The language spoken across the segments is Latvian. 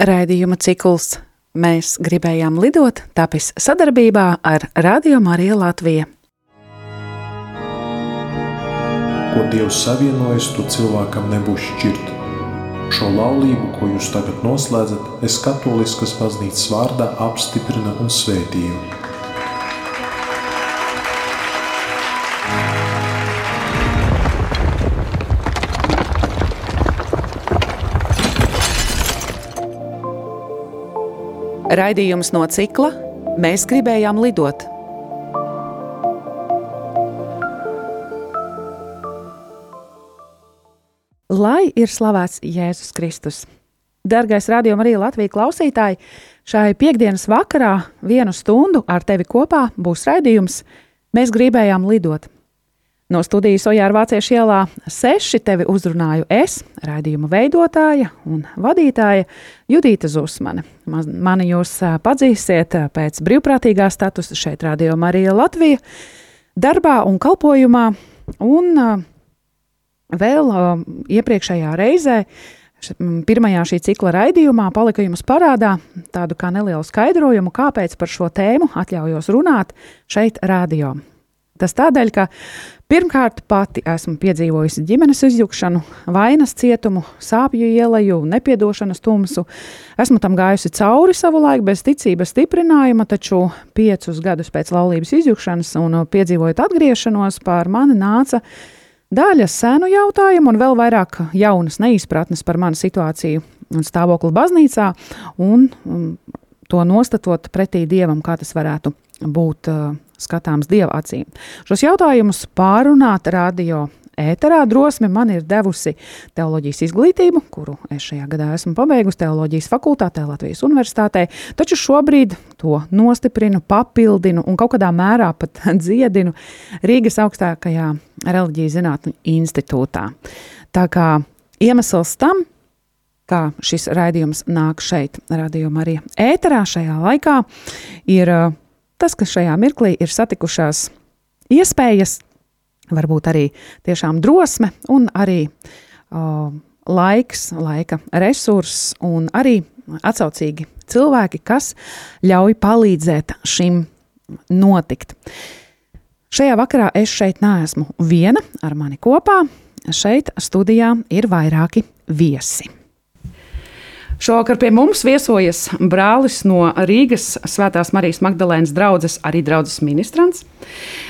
Raidījuma cikls Mēs gribējām lidot, tapis sadarbībā ar Radio Mariju Latviju. Ko Dievs savienojas, to cilvēkam nebūs šķirt. Šo laulību, ko jūs tagad noslēdzat, es katoliskas baznīcas vārdā apstiprinu un svētīju. Raidījums no cikla Mēs gribējām lidot. Lai ir slavēts Jēzus Kristus. Dargais radījuma arī Latvijas klausītāji, šai piekdienas vakarā vienu stundu ar tevi kopā būs raidījums Mēs gribējām lidot. No studijas Ojāra Vāciešu ielā seši tevi uzrunāju es, raidījuma veidotāja un vadītāja Judīta Zusmane. Mani jūs pazīsiet pēc brīvprātīgā statusa šeit Radio Marija Latvija darbā un kalpojumā, un vēl iepriekšējā reizē Pirmajā šī cikla raidījumā palika jums parādā tādu kā nelielu skaidrojumu, kāpēc par šo tēmu atļaujos runāt šeit, radio. Tas tādēļ, ka pirmkārt pati esmu piedzīvojusi ģimenes izjukšanu, vainas cietumu, sāpju ielaju, nepiedošanas tumsu. Esmu tam gājusi cauri savulaik bez ticības stiprinājuma, taču piecus gadus pēc laulības izjukšanas un piedzīvojot atgriešanos, pār mani nāca daļa senu jautājumu un vēl vairāk jaunas neizpratnes par manu situāciju un stāvokli baznīcā un, un to nostatot pretī dievam, kā tas varētu būt uh, skatāms dieva acīm. Šos jautājumus pārunāt radio ēterā drosme man ir devusi teoloģijas izglītību, kuru es šajā gadā esmu pabeigusi teoloģijas fakultātē Latvijas Universitātē, taču šobrīd to nostiprinu, papildinu un kaut kādā mērā pat dziedinu Rīgas augstākajā reliģijas zinātņu institūtā. Tā kā iemesls tam, kā šis raidījums nāk šeit, radījumā arī ēterā šajā laikā, ir tas, ka šajā mirklī ir satikušās iespējas, varbūt arī tiešām drosme un arī uh, laiks, laika resurss un arī atsaucīgi cilvēki, kas ļauj palīdzēt šim notikt. Šajā vakarā es šeit neesmu viena ar mani kopā. Šeit studijā ir vairāki viesi. Šovakar pie mums viesojas brālis no Rīgas Svētās Marijas Magdalēnas draugas, arī draugs ministrants.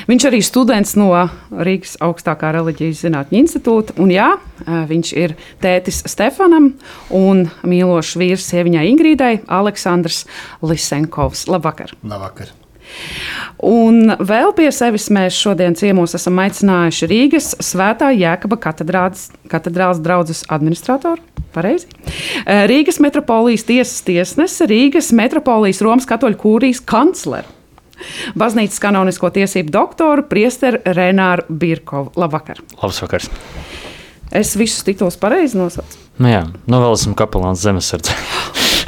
Viņš arī students no Rīgas augstākā reliģijas zinātņu institūta. Un jā, viņš ir tētis Stefanam un mīlošs vīrs sieviņai Ingrīdai Aleksandrs Lisenkovs. Labvakar! Labvakar! Un vēl pie sevis mēs šodien ciemos esam aicinājuši Rīgas Svētā Jēkaba katedrāls draugas administratoru. Pareizi. Rīgas metropolijas tiesas tiesnese, Rīgas metropolijas Romas katoļu kūrijas kancleru. Baznīcas kanonisko tiesību doktoru Priesteru Renāru Birkovu. Labvakar! Labs vakars! Es visus tituls pareizi nosaucu. Nu jā, nu vēl esmu kapelāns zemesardze.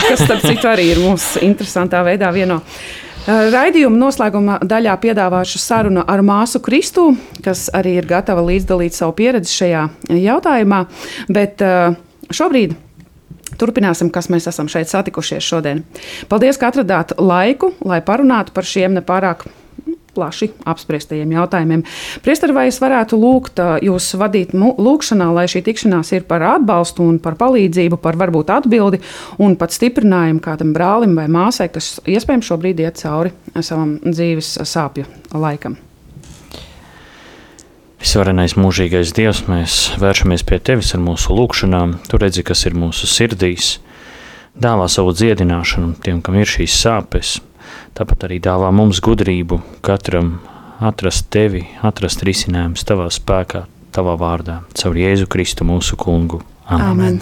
Kas, starp citu, arī ir mūsu interesantā veidā vieno. Raidījuma noslēguma daļā piedāvāšu sarunu ar māsu Kristu, kas arī ir gatava līdzdalīt savu pieredzi šajā jautājumā. Bet šobrīd turpināsim, kas mēs esam šeit satikušies šodien. Paldies, ka atradāt laiku, lai parunātu par šiem nepārāk plaši apspriestajiem jautājumiem. Priester, vai es varētu lūgt jūs vadīt lūkšanā, lai šī tikšanās ir par atbalstu un par palīdzību, par varbūt atbildi un pat stiprinājumu kādam brālim vai māsai, kas iespējams šobrīd iet cauri savam dzīves sāpju laikam. Visvarenais mūžīgais Dievs, mēs vēršamies pie Tevis ar mūsu lūgšanām. Tu redzi, kas ir mūsu sirdīs, dāvā savu dziedināšanu tiem, kam ir šīs sāpes, Tāpat arī dāvā mums gudrību katram atrast tevi, atrast risinājumus tavā spēkā, tavā vārdā, caur Jēzu Kristu mūsu kungu. Amen. Amen.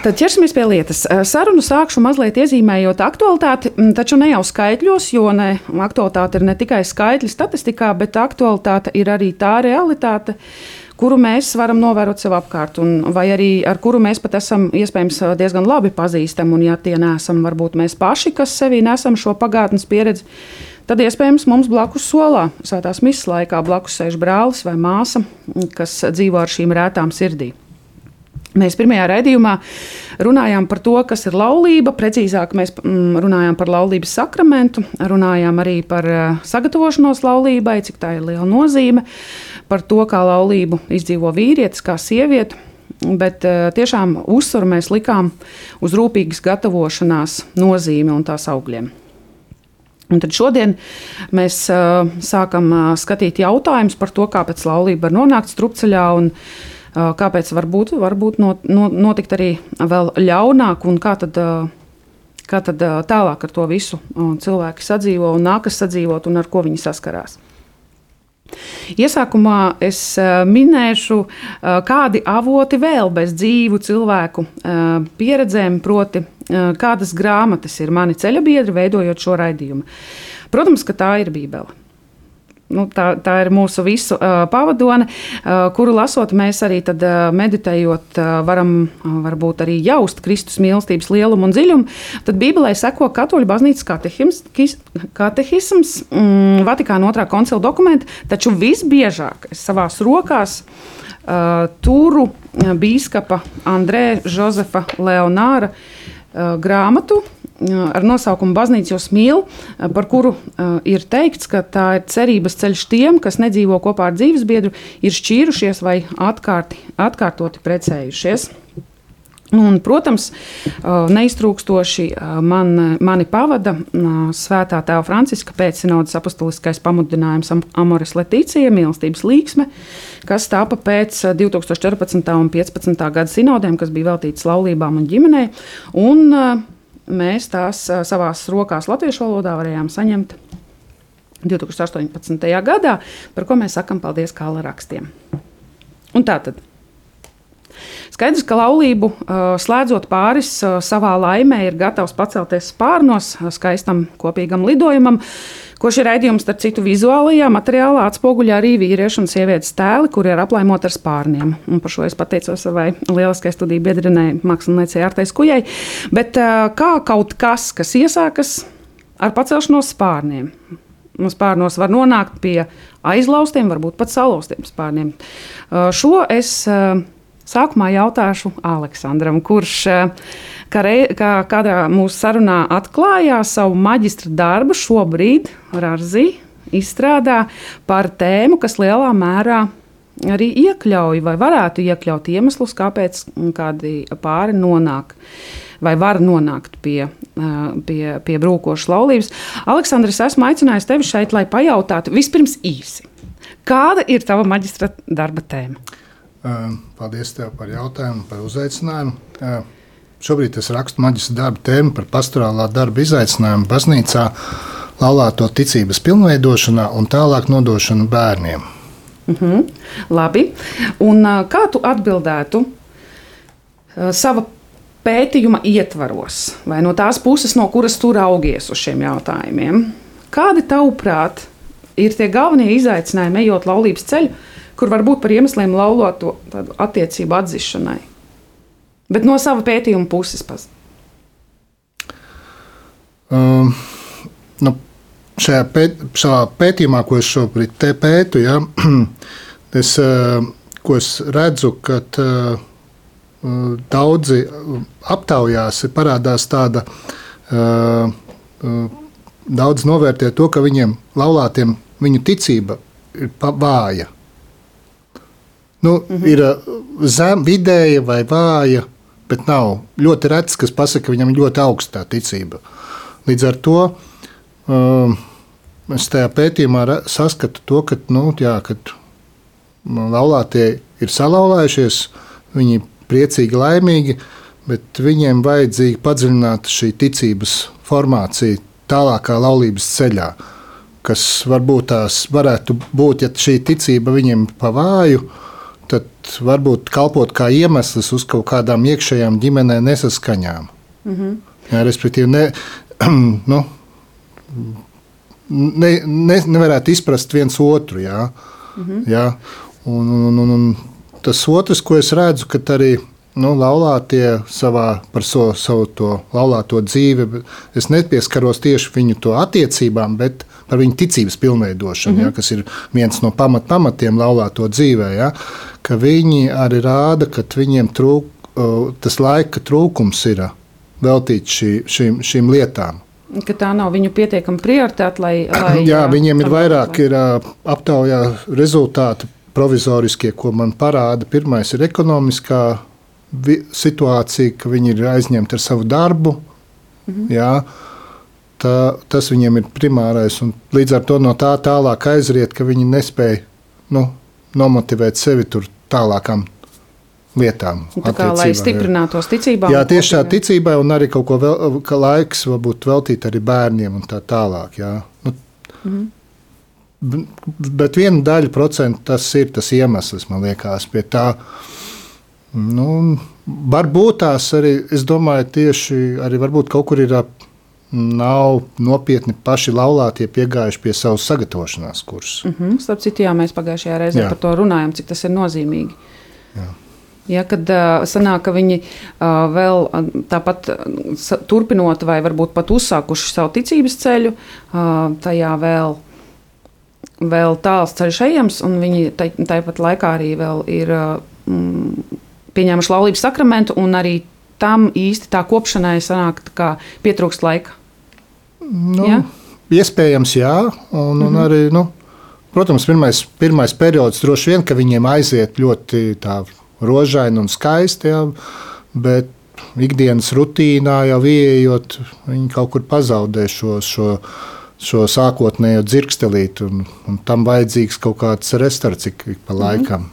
Tad ķersimies pie lietas. Sarunu sākšu mazliet iezīmējot aktualitāti, taču ne jau skaitļos, jo ne, aktualitāte ir ne tikai skaitļi statistikā, bet aktualitāte ir arī tā realitāte, kuru mēs varam novērot sev apkārt, un, vai arī ar kuru mēs pat esam iespējams diezgan labi pazīstami. Un, ja tie nesam varbūt mēs paši, kas sevī nesam šo pagātnes pieredzi, tad iespējams mums blakus solā, svētās misijas laikā, blakus sēž brālis vai māsa, kas dzīvo ar šīm rētām sirdīm. Mēs pirmajā raidījumā runājām par to, kas ir laulība. Precīzāk, mēs mm, runājām par laulības sakramentu, runājām arī par eh, sagatavošanos laulībai, cik tā ir liela nozīme, par to, kā laulību izdzīvo vīrietis, kā sieviete. Bet eh, tiešām uzsvaru mēs likām uz rūpīgas gatavošanās nozīmi un tās augļiem. Un tad šodien mēs uh, sākam skatīt jautājumus par to, kāpēc laulība var nonākt strupceļā. Kāpēc varbūt, varbūt not, notikt arī vēl ļaunāk un kā tad. Kā tad tālāk ar to visu cilvēki sadzīvo un nākas sadzīvot un ar ko viņi saskarās? Iesākumā es minēšu, kādi avoti vēl bez dzīvu cilvēku pieredzēm, proti, kādas grāmatas ir mani ceļabiedri, veidojot šo raidījumu. Protams, ka tā ir Bībele. Nu, tā, tā ir mūsu visu uh, pavadone, uh, kuru lasot, mēs arī tad, uh, meditējot, uh, varam uh, varbūt arī jaust Kristus mīlestības lielumu un dziļumu. Tad Bībelē seko Katoļu baznīcas katehisms, mm, Vatikāna otrā koncila dokumenti, taču visbiežāk savās rokās uh, turu bīskapa Andrē Josefa Leonāra uh, grāmatu ar nosaukumu Baznīca jūs mīl, par kuru ir teikts, ka tā ir cerības ceļš tiem, kas nedzīvo kopā ar dzīvesbiedru, ir šķīrušies vai atkārti, atkārtoti precējušies. Un, protams, neiztrūkstoši man, mani pavada Svētā Tēva Franciska pēcsinodas apustuliskais pamudinājums Amoris Letīcija, mīlestības līksme, kas tāpa pēc 2014. un 2015. gada sinodēm, kas bija veltītas laulībām un ģimenei. Un, mēs tās savās rokās latviešu valodā varējām saņemt 2018. gadā, par ko mēs sakām paldies Kāla rakstiem. Un tā tad. Skaidrs, ka laulību slēdzot pāris savā laimē, ir gatavs pacelties spārnos skaistam kopīgam lidojumam, ko šī raidījums, starp citu, vizuālajā materiālā atspoguļo arī vīriešu un sievietes tēli, kuri ir aplaimoti ar spārniem. Un par šo es pateicos savai lieliskajai studiju biedrenei, māksliniecei Artais Kujai. Bet kā kaut kas, kas iesākas ar pacelšanos spārniem, no spārnos var nonākt pie aizlaustiem, varbūt pat salauztiem spārniem. Šo es sākumā jautāšu Aleksandram, kurš kā, rei, kā kādā mūsu sarunā atklājās savu maģistra darbu, šobrīd Rāzi izstrādā par tēmu, kas lielā mērā arī iekļauj vai varētu iekļaut iemeslus, kāpēc kādi pāri nonāk. Vai var nonākt pie, pie, pie brūkošas laulības? Aleksandrs, esmu aicinājis tevi šeit, lai pajautātu vispirms īsi. Kāda ir tava maģistra darba tēma? Paldies tev par jautājumu, par uzaicinājumu. Šobrīd es rakstu maģistra darba tēmu par pastorālā darba izaicinājumu baznīcā, laulāto ticības pilnveidošanā un tālāk nodošanu bērniem. Mm -hmm. Labi. Un, kā tu atbildētu sava pētījuma ietvaros, vai no tās puses, no kuras tu raugies uz šiem jautājumiem? Kādi tavuprāt ir tie galvenie izaicinājumi, ejot laulības ceļu, kur var būt par iemesliem lauloto attiecību atzīšanai? bet no sava pētījuma puses. Pas. Um, nu, šajā, pēt, šajā pētījumā, ko es šobrīd pētu, ja, es, uh, es redzu, ka uh, daudzi aptaujās parādās tāda. Uh, daudz novērtē to, ka viņiem laulātiem viņu ticība ir vāja. Nu, mm -hmm. Ir zem, vidēja vai vāja bet nav ļoti rets, kas pasakā, ka viņam ir ļoti augsta ticība. Līdz ar to um, es tajā pētījumā saskatu to, ka, nu, jā, kad laulātie ir salauzējušies, viņi ir priecīgi, laimīgi, bet viņiem vajadzīga padziļināta šī ticības formācija tālākā laulības ceļā. Kas varbūt tās varētu būt, ja šī ticība viņiem pa vāju, uh, tad varbūt kalpot kā iemesls uz kaut kādām iekšējām ģimenē nesaskaņām. Mm -hmm. Jā, respektīvi, ne, nu, ne, ne, nevarētu izprast viens otru. Jā, mm -hmm. jā, un, un, un, un tas otrs, ko es redzu, ka arī nu, laulātie savā par so, savu to laulāto dzīvi, es nepieskaros tieši viņu to attiecībām, bet par viņu ticības pilnveidošanu, mm -hmm. ja, kas ir viens no pamat, pamatiem laulāto dzīvē. Ja, ka viņi arī rāda, ka viņiem trūk, tas laika trūkums ir veltīts šī, šīm, šīm lietām. Ka tā nav viņu pietiekama prioritāte, lai, lai. Jā, viņiem ir vairāk ir, aptaujā rezultāti provizoriskie, ko man parāda. Pirmais ir ekonomiskā situācija, ka viņi ir aizņemti ar savu darbu. Mhm. Jā, tā, tas viņiem ir primārais. Līdz ar to no tā tālāk aizriet, ka viņi nespēja nu, nomotivēt sevi tur tālākām lietām. Tā kā, lai stiprinātos ticībā. Jā, tieši tā ticībai, un arī kaut ko vēl, ka laiks varbūt veltīt arī bērniem un tā tālāk. Jā. Nu, mm -hmm. Bet viena daļa procentu tas ir tas iemesls, man liekas, pie tā. Nu, varbūt tās arī, es domāju, tieši arī varbūt kaut kur ir nav nopietni paši laulātie piegājuši pie savas sagatavošanās kursa. Mm -hmm. Starp citu, jā, mēs pagājušajā reizē jā. par to runājām, cik tas ir nozīmīgi. Jā. Ja, kad uh, sanāk, ka viņi uh, vēl tāpat uh, turpinot, vai varbūt pat uzsākuši savu ticības ceļu, uh, tajā vēl, vēl tāls ceļš ejams, un viņi tāpat laikā arī ir uh, pieņēmuši laulības sakramentu, un arī tam īsti tā kopšanai sanāk, tā pietrūkst laika. Nu, ja? Iespējams, jā, un, un mm -hmm. arī. Nu, Protams, pirmais, pirmais periods droši vien, ka viņiem aiziet ļoti rožaini un skaisti. Jā, bet ikdienas rutīnā jau ieejot, viņi kaut kur pazaudē šo, šo, šo sākotnējo dzirkstelīti. Un, un tam vajadzīgs kaut kāds restarts ik, ik pa laikam.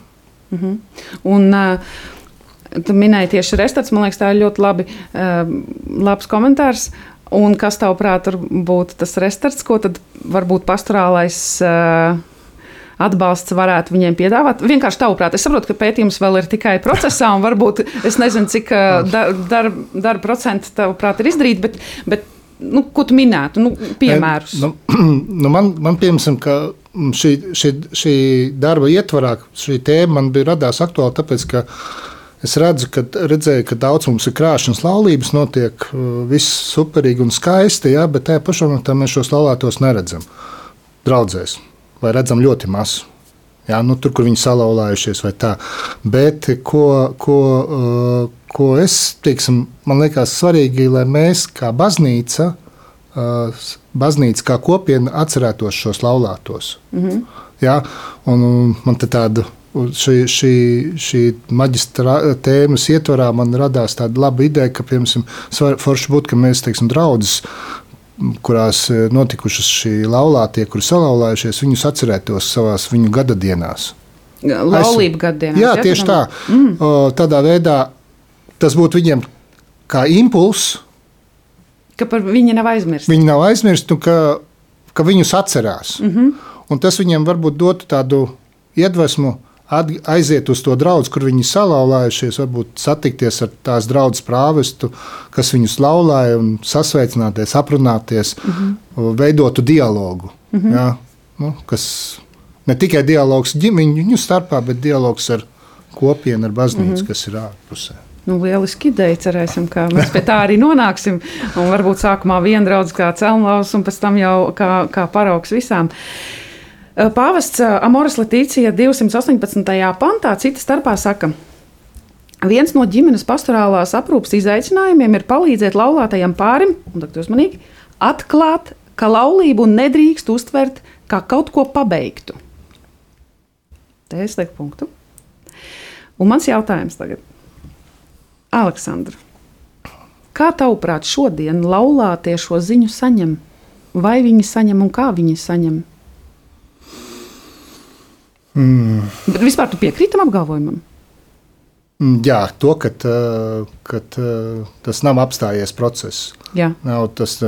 Mm -hmm. un, uh, Tu minēji tieši restorāns, man liekas, tā ir ļoti labi, uh, labs komentārs. Un kas tavuprāt būtu tas restorāns, ko tad varbūt pastorālais uh, atbalsts varētu viņiem piedāvāt? Vienkārši tavuprāt, es saprotu, ka pētījums vēl ir tikai procesā, un varbūt es nezinu, cik darba dar, dar procenti tavuprāt ir izdarīti, bet, bet nu, ko tu minētu? Nu, piemērus. Nu, nu man, man piemēram, ka šī, šī, šī darba ietvarā šī tēma man bija radās aktuāla, tāpēc, ka Es redzu, ka, redzēju, ka daudz mums ir krāšņas laulības, notiek viss superīgi un skaisti, jā, bet tajā pašā momentā mēs šos laulātos neredzam draudzēs vai redzam ļoti mazu. Jā, nu, tur, kur viņi salauzājušies, vai tā. Bet ko, ko, uh, ko es teiksim, man liekas, svarīgi, lai mēs kā baznīca, uh, baznīca kā kopiena atcerētos šos laulātos. Mm -hmm. Jā, un man te tāda šī, šī, šī maģistra tēmas ietvarā man radās tāda laba ideja, ka, piemēram, forši būtu, ka mēs, teiksim, draudzes kurās e, notikušas šī laulātie, kuri salauzājušies, viņus atcerētos savās viņu gada dienās. Laulību gadienās. Jā, tieši tā. Mm. Tādā veidā tas būtu viņiem kā impulss. Ka par viņu nav aizmirst. Viņi nav aizmirst, nu, ka, ka viņus atcerās. Mm -hmm. Un tas viņiem varbūt dotu tādu iedvesmu aiziet uz to draugu, kur viņi salauzājušies, varbūt satikties ar tās draugas prāvestu, kas viņus laulāja, un sasveicināties, aprunāties, mm -hmm. veidotu dialogu. Mm -hmm. ja? nu, kas ne tikai dialogs ģimeņu starpā, bet dialogs ar kopienu, ar baznīcu, mm -hmm. kas ir ārpusē. Nu, lieliski ideja. Cerēsim, ka mēs pie tā arī nonāksim. Un varbūt sākumā viena draudzene kā celmlaus, un pēc tam jau kā, kā paraugs visām. Eh, pāvests Amoras Latīcija 218. pantā cita starpā saka. Viens no ģimenes pastorālās aprūpes izaicinājumiem ir palīdzēt laulātajam pārim, un tagad uzmanīgi, atklāt, ka laulību nedrīkst uztvert kā kaut ko pabeigtu. Te es lieku punktu. Un mans jautājums tagad, Aleksandra, kā tavuprāt šodien laulātie šo ziņu saņem? Vai viņi saņem un kā viņi saņem? Mm. Bet vispār tu piekrīti tam apgalvojumam? Mm, jā, to, ka, tas nav apstājies process. Jā. Nav tas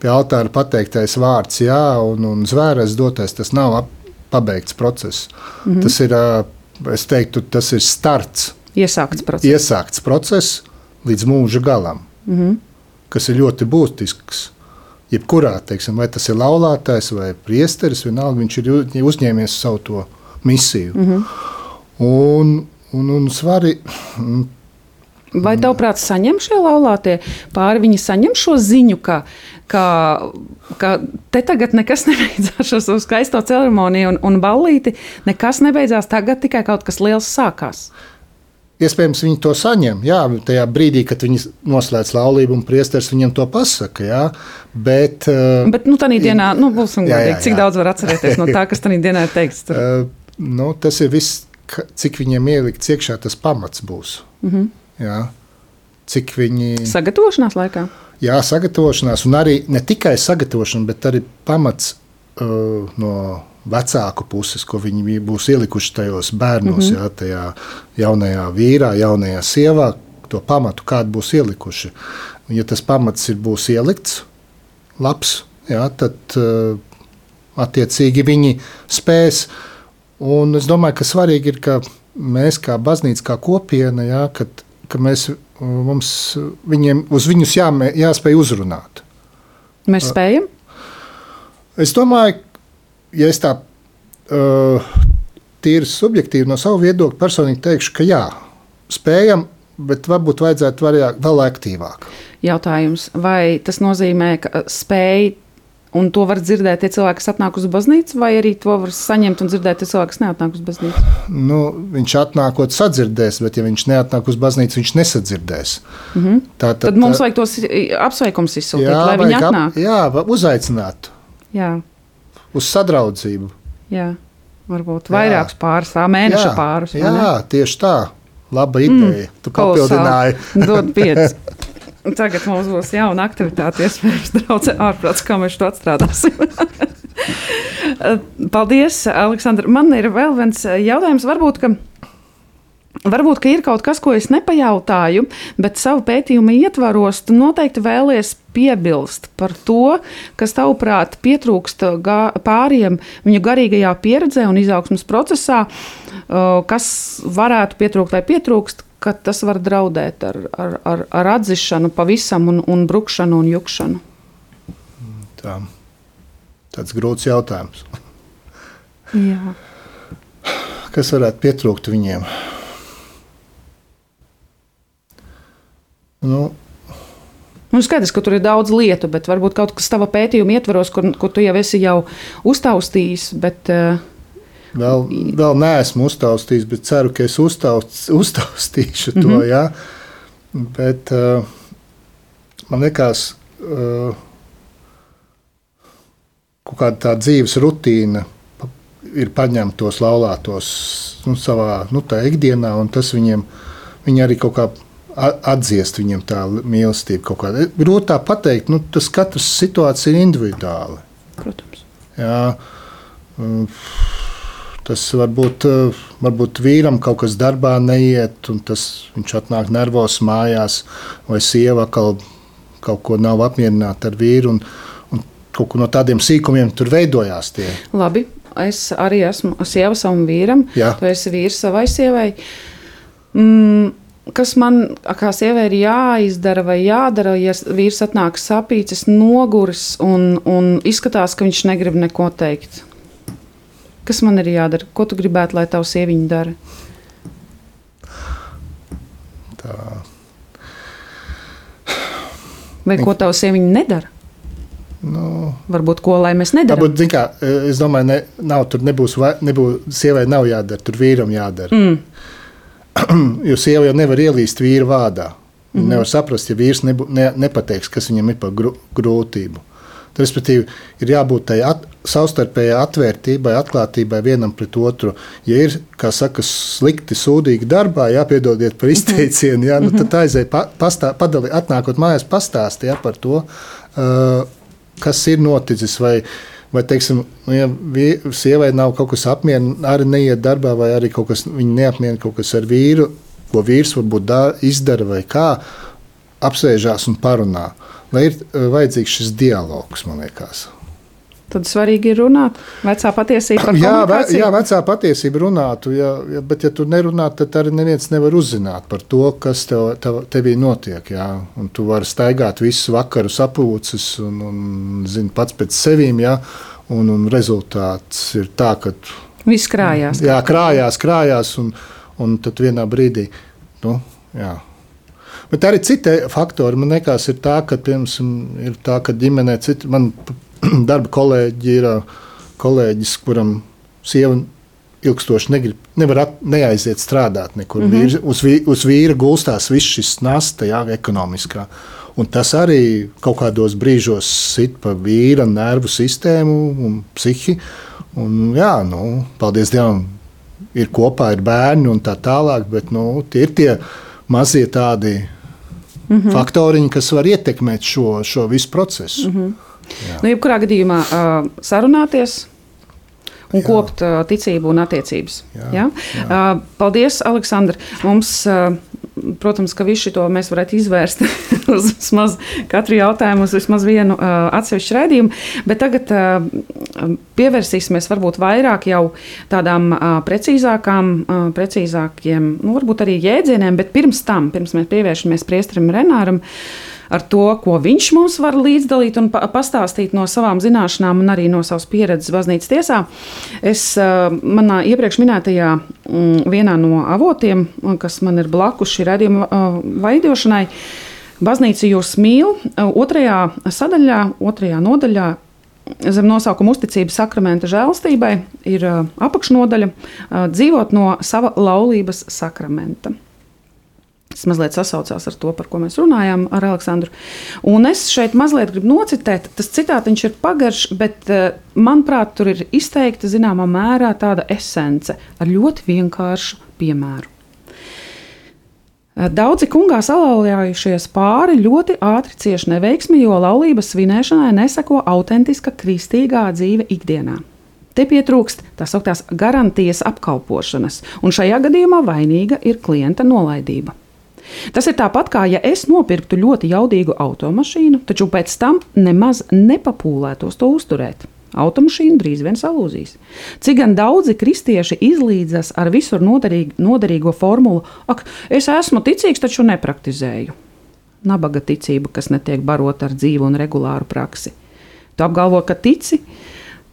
pie altāra pateiktais vārds, jā, un, un zvēres dotais, tas nav pabeigts process. Mm -hmm. Tas ir, es teiktu, tas ir starts. Iesākts process. Iesākts process līdz mūža galam, mm -hmm. kas ir ļoti būtisks. Jebkurā, teiksim, vai tas ir laulātais vai priesteris, vienalga viņš ir uzņēmies savu to misiju. Mm -hmm. Un, un, un svari, Vai tavuprāt, saņem šie laulātie pāri? Viņi saņem šo ziņu, ka, ka, ka te tagad nekas nebeidzās, šo skaisto ceremoniju un, un ballīti. Nekas nebeidzās, tagad tikai kaut kas liels sākās. Iespējams, viņi to saņem. Jā, tajā brīdī, kad viņi noslēdz laulību, un priesteris viņam to pasaka. Jā, bet, bet nu, tādā dienā, nu, būsim godīgi, cik daudz var atcerēties no tā, kas tajā dienā ir teikts. Tur. Uh, nu, tas ir viss, cik viņiem ielikts iekšā, tas pamats būs. Mm -hmm. jā, cik viņi Sagatavošanās laikā. jā, sagatavošanās, un arī ne tikai sagatavošana, bet arī pamats uh, no vecāku puses, ko viņi būs ielikuši tajos bērnos, mm -hmm. jā, tajā jaunajā vīrā, jaunajā sievā, to pamatu, kādu būs ielikuši. Un, ja tas pamats ir būs ielikts, labs, jā, tad uh, attiecīgi viņi spēs. Un es domāju, ka svarīgi ir, ka mēs kā baznīca, kā kopiena, jā, kad, ka mēs, uh, mums viņiem, uz viņus jāmē, jāspēj uzrunāt. Mēs spējam. Es domāju, ja es tā uh, tīri subjektīvi no sava viedokļa personīgi teikšu, ka jā, spējam, bet varbūt vajadzētu variā- vēl aktīvāk. Jautājums, vai tas nozīmē, ka spēj, un to var dzirdēt tie cilvēki, kas atnāk uz baznīcu, vai arī to var saņemt un dzirdēt tie cilvēki, kas neatnāk uz baznīcu? Nu, viņš atnākot sadzirdēs, bet ja viņš neatnāk uz baznīcu, viņš nesadzirdēs. Mm -hmm. tā, Tad mums vajag tos apsveikums izsūtīt, lai viņi vajag ap- atnāk. Jā, uzaicināt Jā, uz sadraudzību. jā. varbūt vairākus pāris, tā mēneša jā, pāris. jā, tieši tā. Laba ideja. Mm, tu papildināji. Dod pieci. Tagad mums būs jauna aktivitāte, iespējams, draudzē ārprāts, kā mēs to atstrādāsim. Paldies, Aleksandra. Man ir vēl viens jautājums. Varbūt, ka Varbūt ka ir kaut kas, ko es nepajautāju, bet savu pētījumu ietvaros, tu noteikti vēlies piebilst par to, kas tavuprāt pietrūkst pāriem viņu garīgajā pieredzē un izaugsmas procesā, uh, kas varētu pietrūkt vai pietrūkst, ka tas var draudēt ar, ar, ar, ar atzišanu pavisam un, un brukšanu un jukšanu. Tā. tāds grūts jautājums. Jā. Kas varētu pietrūkt viņiem? Nu, Nu, skaidrs, ka tur ir daudz lietu, bet varbūt kaut kas tavā pētījuma ietvaros, kur, kur tu jau esi jau uztaustījis. Bet, uh, vēl, vēl neesmu uztaustījis, bet ceru, ka es uztaust, uztaustīšu to. Mm -hmm. ja? Bet uh, man liekas, uh, kaut kāda tā dzīves rutīna ir paņemt tos laulātos nu, savā nu, ikdienā, un tas viņiem viņi arī kaut kā atdziest viņiem tā mīlestība. kaut kāda. Grūti tā pateikt, nu, tas katrs situācija ir individuāli. protams. Jā, mm, tas varbūt, eh, varbūt vīram kaut kas darbā neiet, un tas, viņš atnāk nervos mājās, vai sieva kaut, kaut ko nav apmierināta ar vīru. Un, un kaut no tādiem sīkumiem tur veidojās. Tie. Labi, es arī esmu sieva savam vīram. Jā. Tu esi vīrs savai sievai. Mm, kas man kā sievai ir jāizdara vai jādara, ja vīrs atnāk sapīcis, noguris un, un izskatās, ka viņš negrib neko teikt? Kas man ir jādara? Ko tu gribētu, lai tavs sieviņa dara? Tā. Vai ko tavs sieviņa nedara? Nu, Varbūt ko lai mēs nedarām? Varbūt, kā, es domāju, ne, nav, tur nebūs, nebūs, sievai nav jādara, tur vīram jādara. Mm. jo sieva jau nevar ielīst vīra vārdā. Viņa mm. nevar saprast, ja vīrs nebū, ne, nepateiks, kas viņam ir par grū, grūtību. Respektīvi, ir jābūt tai at, savstarpējai atvērtībai, atklātībai vienam pret otru. Ja ir, kā saka, slikti, sūdīgi darbā, jāpiedodiet par izteicienu, jā, nu, tad aizēj, pa, pastā, padali, atnākot mājās, pastāstīt ja, par to, uh, kas ir noticis. Vai, vai teiksim, nu, ja sievai nav kaut kas apmierināts, arī neiet darbā, vai arī kaut kas viņa neapmierina kaut kas ar vīru, ko vīrs varbūt dā, izdara vai kā, apsēžās un parunā. Lai ir uh, vajadzīgs šis dialogs, man liekas. Tad svarīgi ir runāt. Vecā patiesība par Jā, ve, jā, vecā patiesība runātu, ja, ja, bet, ja tu nerunā, tad arī neviens nevar uzzināt par to, kas tev, tev, tevī notiek. Jā. Un tu vari staigāt visu vakaru sapulces un, un zini pats pēc sevīm, jā, un, un rezultāts ir tā, ka Viss krājās. jā, krājās, krājās, un, un tad vienā brīdī. Nu, jā. Bet arī citi faktori man liekas, ir tā, ka, piemēram, ir tā, ka ģimenē citi, man darba kolēģi ir kolēģis, kuram sieva ilgstoši negrib, nevar at, neaiziet strādāt nekur. Mm. -hmm. Vīr, uz, vī, uz vīra gulstās viss šis nasta, jā, ekonomiskā. Un tas arī kaut kādos brīžos sit pa vīra nervu sistēmu un psihi. Un, jā, nu, paldies Dievam, ir kopā, ir bērni un tā tālāk, bet nu, tie ir tie mazie tādi mm -hmm. faktoriņi, kas var ietekmēt šo, šo visu procesu. Mm -hmm. Nu, jebkurā gadījumā uh, sarunāties. Un jā. kopt uh, ticību un attiecības. Jā, ja? jā. Uh, paldies, Aleksandr. Mums, uh, protams, ka visu šo mēs varētu izvērst uz vismaz katru jautājumu, uz vismaz vienu uh, atsevišķu raidījumu. Bet tagad uh, pievērsīsimies varbūt vairāk jau tādām uh, precīzākām, uh, precīzākiem, nu, varbūt arī jēdzieniem, bet pirms tam, pirms mēs pievēršamies priesterim Renāram ar to, ko viņš mums var līdzdalīt un pa pastāstīt no savām zināšanām un arī no savas pieredzes baznīcas tiesā. Es manā iepriekš minētajā mm, vienā no avotiem, kas man ir blakus šī redzējuma veidošanai, Baznīca jūs mīl. Otrajā sadaļā, otrajā nodaļā zem nosaukuma uzticības sakramenta žēlastībai ir apakšnodaļa dzīvot no sava laulības sakramenta. Tas mazliet sasaucās ar to, par ko mēs runājām ar Aleksandru. Un es šeit mazliet gribu nocitēt, tas citātiņš ir pagaršs, bet manuprāt, tur ir izteikta zināmā mērā tāda esence ar ļoti vienkāršu piemēru. Daudzi kungā salauzājušies pāri ļoti ātri cieši neveiksmi, jo laulības svinēšanai neseko autentiska kristīgā dzīve ikdienā. Te pietrūkst tā sauktās garantijas apkalpošanas, un šajā gadījumā vainīga ir klienta nolaidība. Tas ir tāpat kā ja es nopirktu ļoti jaudīgu automašīnu, taču pēc tam nemaz nepapūlētos to uzturēt. Automašīna drīz vien salūzīs. Cik gan daudzi kristieši izlīdzas ar visur noderīg, noderīgo formulu, ak, es esmu ticīgs, taču nepraktizēju. Nabaga ticība, kas netiek barota ar dzīvu un regulāru praksi. Tu apgalvo, ka tici,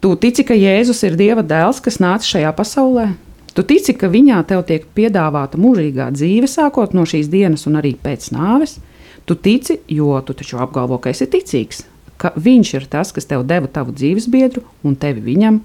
tu tici, ka Jēzus ir Dieva dēls, kas nāca šajā pasaulē. Tu tici, ka viņā tev tiek piedāvāta mūžīgā dzīve, sākot no šīs dienas un arī pēc nāves. Tu tici, jo tu taču apgalvo, ka esi ticīgs, ka viņš ir tas, kas tev deva tavu dzīvesbiedru un tevi viņam.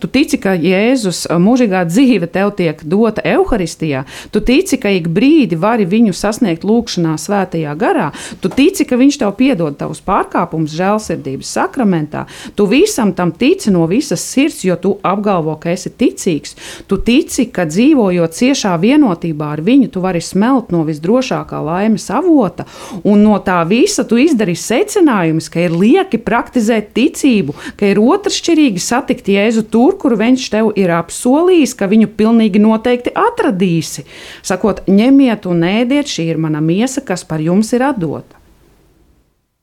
Tu tici, ka Jēzus mūžīgā dzīve tev tiek dota evaharistijā. Tu tici, ka ik brīdi vari viņu sasniegt lūgšanā, svētajā garā. Tu tici, ka viņš tev piedod tavus pārkāpumus žēlsirdības sakramentā. Tu visam tam tici no visas sirds, jo tu apgalvo, ka esi ticīgs. Tu tici, ka dzīvojot ciešā vienotībā ar viņu, tu vari smelt no visdrošākā laimes avota. Un no tā visa tu izdari secinājumus, ka ir lieki praktizēt ticību, ka ir otršķirīgi satikt Jēzu tur, kur viņš tev ir apsolījis, ka viņu pilnīgi noteikti atradīsi. Sakot, ņemiet un ēdiet, šī ir mana miesa, kas par jums ir atdota.